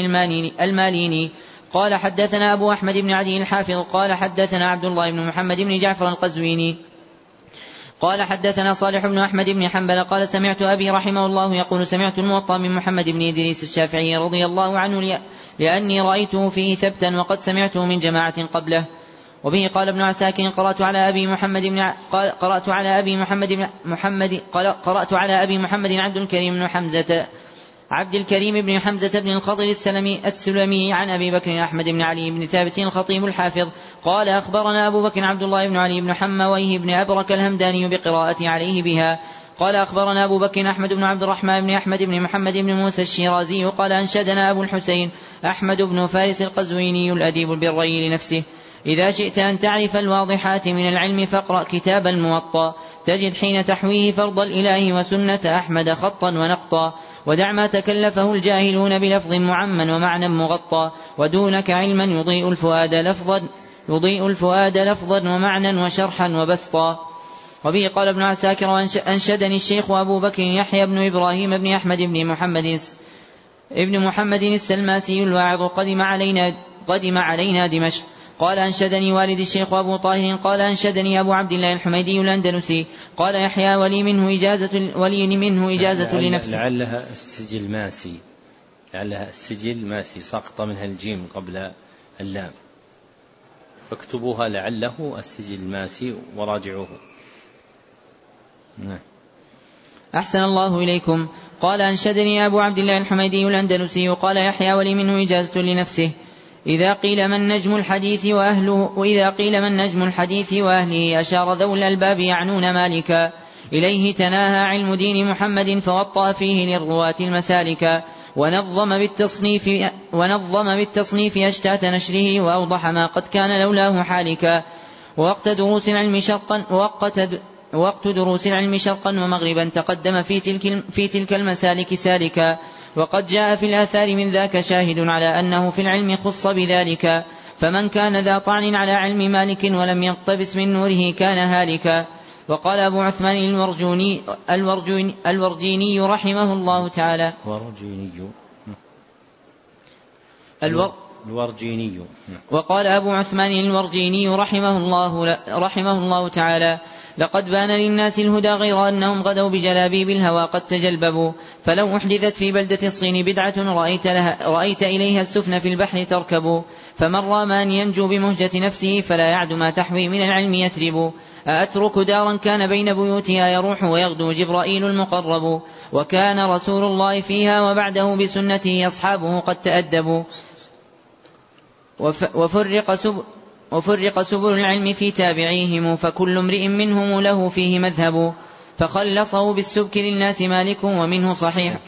الماليني. قال حدثنا أبو أحمد بن عدي الحافظ قال حدثنا عبد الله بن محمد بن جعفر القزويني. قال حدثنا صالح بن أحمد بن حنبل قال سمعت أبي رحمه الله يقول سمعت الموطأ من محمد بن إدريس الشافعي رضي الله عنه لأني رأيته فيه ثبتا وقد سمعته من جماعة قبله. وبه قال ابن عساكر قرأت على أبي محمد بن قرأت على أبي محمد بن محمد قرأت على أبي محمد عبد الكريم بن حمزة. عبد الكريم بن حمزة بن الخضر السلمي السلمي عن أبي بكر أحمد بن علي بن ثابت الخطيب الحافظ قال أخبرنا أبو بكر عبد الله بن علي بن حمويه بن أبرك الهمداني بقراءة عليه بها. قال أخبرنا أبو بكر أحمد بن عبد الرحمن بن أحمد بن محمد بن موسى الشيرازي قال أنشدنا أبو الحسين أحمد بن فارس القزويني الأديب البري لنفسه. إذا شئت أن تعرف الواضحات من العلم فاقرأ كتاب الموطأ. تجد حين تحويه فرض الإله وسنة أحمد خطا ونقطا. ودع ما تكلفه الجاهلون بلفظ معمى ومعنى مغطى ودونك علما يضيء الفؤاد لفظا يضيء الفؤاد لفظا ومعنى وشرحا وبسطا. وبه قال ابن عساكر أنشدني الشيخ أبو بكر يحيى بن إبراهيم بن أحمد بن محمد ابن محمد السلماسي الواعظ قدم علينا قدم علينا دمشق. قال أنشدني والدي الشيخ أبو طاهر قال أنشدني أبو عبد الله الحميدي الأندلسي قال يحيى ولي منه إجازة ولي منه إجازة لعل لنفسه لعلها السجلماسي لعلها السجلماسي سقط منها الجيم قبل اللام. فاكتبوها لعله السجلماسي وراجعوه. نعم. أحسن الله إليكم. قال أنشدني أبو عبد الله الحميدي الأندلسي قال يحيى ولي منه إجازة لنفسه. إذا قيل من نجم الحديث وأهله وإذا قيل من نجم الحديث وأهله أشار ذو الألباب يعنون مالكا. إليه تناهى علم دين محمد فوطأ فيه للرواة المسالك ونظم بالتصنيف ونظم بالتصنيف أشتات نشره وأوضح ما قد كان لولاه حالكا. ووقت دروس العلم شرقا ووقت وقت دروس العلم شرقا ومغربا تقدم في تلك في تلك المسالك سالكا. وقد جاء في الآثار من ذاك شاهد على أنه في العلم خص بذلك فمن كان ذا طعن على علم مالك ولم يقتبس من نوره كان هالكا. وقال أبو عثمان الورجوني الورجوني, الورجيني رحمه الله تعالى. ورجيني الور الورجيني. وقال أبو عثمان الورجيني رحمه الله رحمه الله تعالى لقد بان للناس الهدى غير أنهم غدوا بجلابيب الهوى قد تجلببوا. فلو أحدثت في بلدة الصين بدعة رأيت, لها رأيت إليها السفن في البحر تركب فمن رام أن ينجو بمهجة نفسه فلا يعد ما تحوي من العلم يثرب. أأترك دارا كان بين بيوتها يروح ويغدو جبرائيل المقرب. وكان رسول الله فيها وبعده بسنته أصحابه قد تأدبوا. وفرق سبل وفرق سبل العلم في تابعيهم فكل امرئ منهم له فيه مذهب. فخلصه بالسبك للناس مالك ومنه صحيح.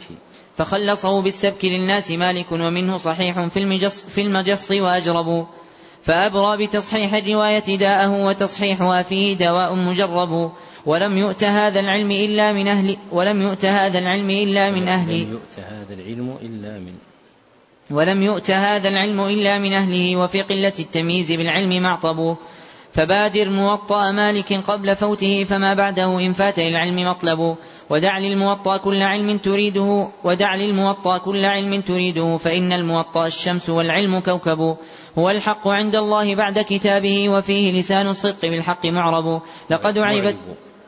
فخلصه بالسبك للناس مالك ومنه صحيح في المجص, في المجص وأجرب. فأبرى بتصحيح الرواية داءه وتصحيحها فيه دواء مجرب. ولم يؤت هذا العلم إلا من أهل ولم يؤت هذا العلم إلا من أهل ولم يؤت هذا العلم إلا من ولم يؤت هذا العلم إلا من أهله وفي قلة التمييز بالعلم معطب فبادر موطأ مالك قبل فوته فما بعده إن فات العلم مطلب ودع للموطأ كل علم تريده ودع للموطأ كل علم تريده فإن الموطأ الشمس والعلم كوكب هو الحق عند الله بعد كتابه وفيه لسان الصدق بالحق معرب لقد أعربت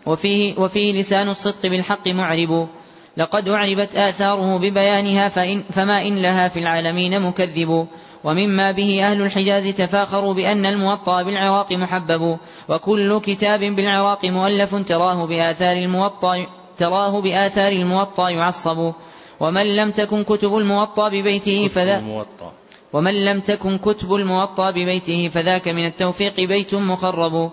وفيه, وفيه لسان الصدق بالحق معرب لقد أعربت آثاره ببيانها فإن فما إن لها في العالمين مكذب. ومما به أهل الحجاز تفاخروا بأن الموطأ بالعراق محبب. وكل كتاب بالعراق مؤلف تراه بآثار الموطأ تراه بآثار الموطأ يعصب. ومن لم تكن كتب الموطأ ببيته فذا ومن لم تكن كتب الموطأ ببيته فذاك من التوفيق بيت مخرب.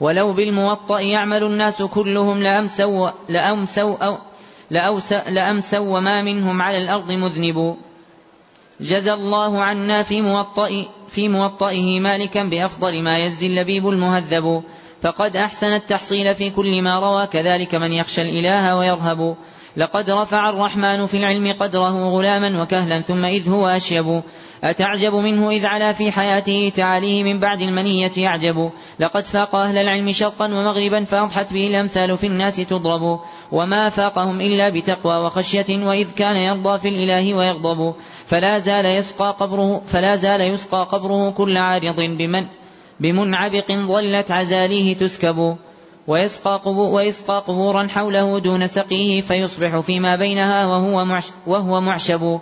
ولو بالموطأ يعمل الناس كلهم لأمسوا لأمسوا أو لأمسوا وما منهم على الأرض مذنب. جزى الله عنا في موطئ في موطئه مالكا بأفضل ما يزي اللبيب المهذب. فقد أحسن التحصيل في كل ما روى كذلك من يخشى الإله ويرهب. لقد رفع الرحمن في العلم قدره غلاما وكهلا ثم إذ هو أشيب. أتعجب منه إذ علا في حياته تعاليه من بعد المنية يعجب. لقد فاق أهل العلم شرقا ومغربا فأضحت به الأمثال في الناس تضرب. وما فاقهم إلا بتقوى وخشية وإذ كان يرضى في الإله ويغضب. فلا زال يسقى قبره فلا زال يسقى قبره كل عارض بمن بمنعبق ظلت عزاليه تسكب. ويسقى, ويسقى قبورا حوله دون سقيه فيصبح فيما بينها وهو, معش وهو معشب.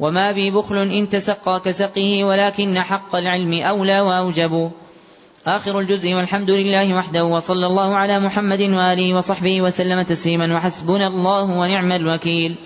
وما بي بخل إن تسقى كسقيه ولكن حق العلم أولى وأوجب. آخر الجزء والحمد لله وحده وصلى الله على محمد وآله وصحبه وسلم تسليما وحسبنا الله ونعم الوكيل.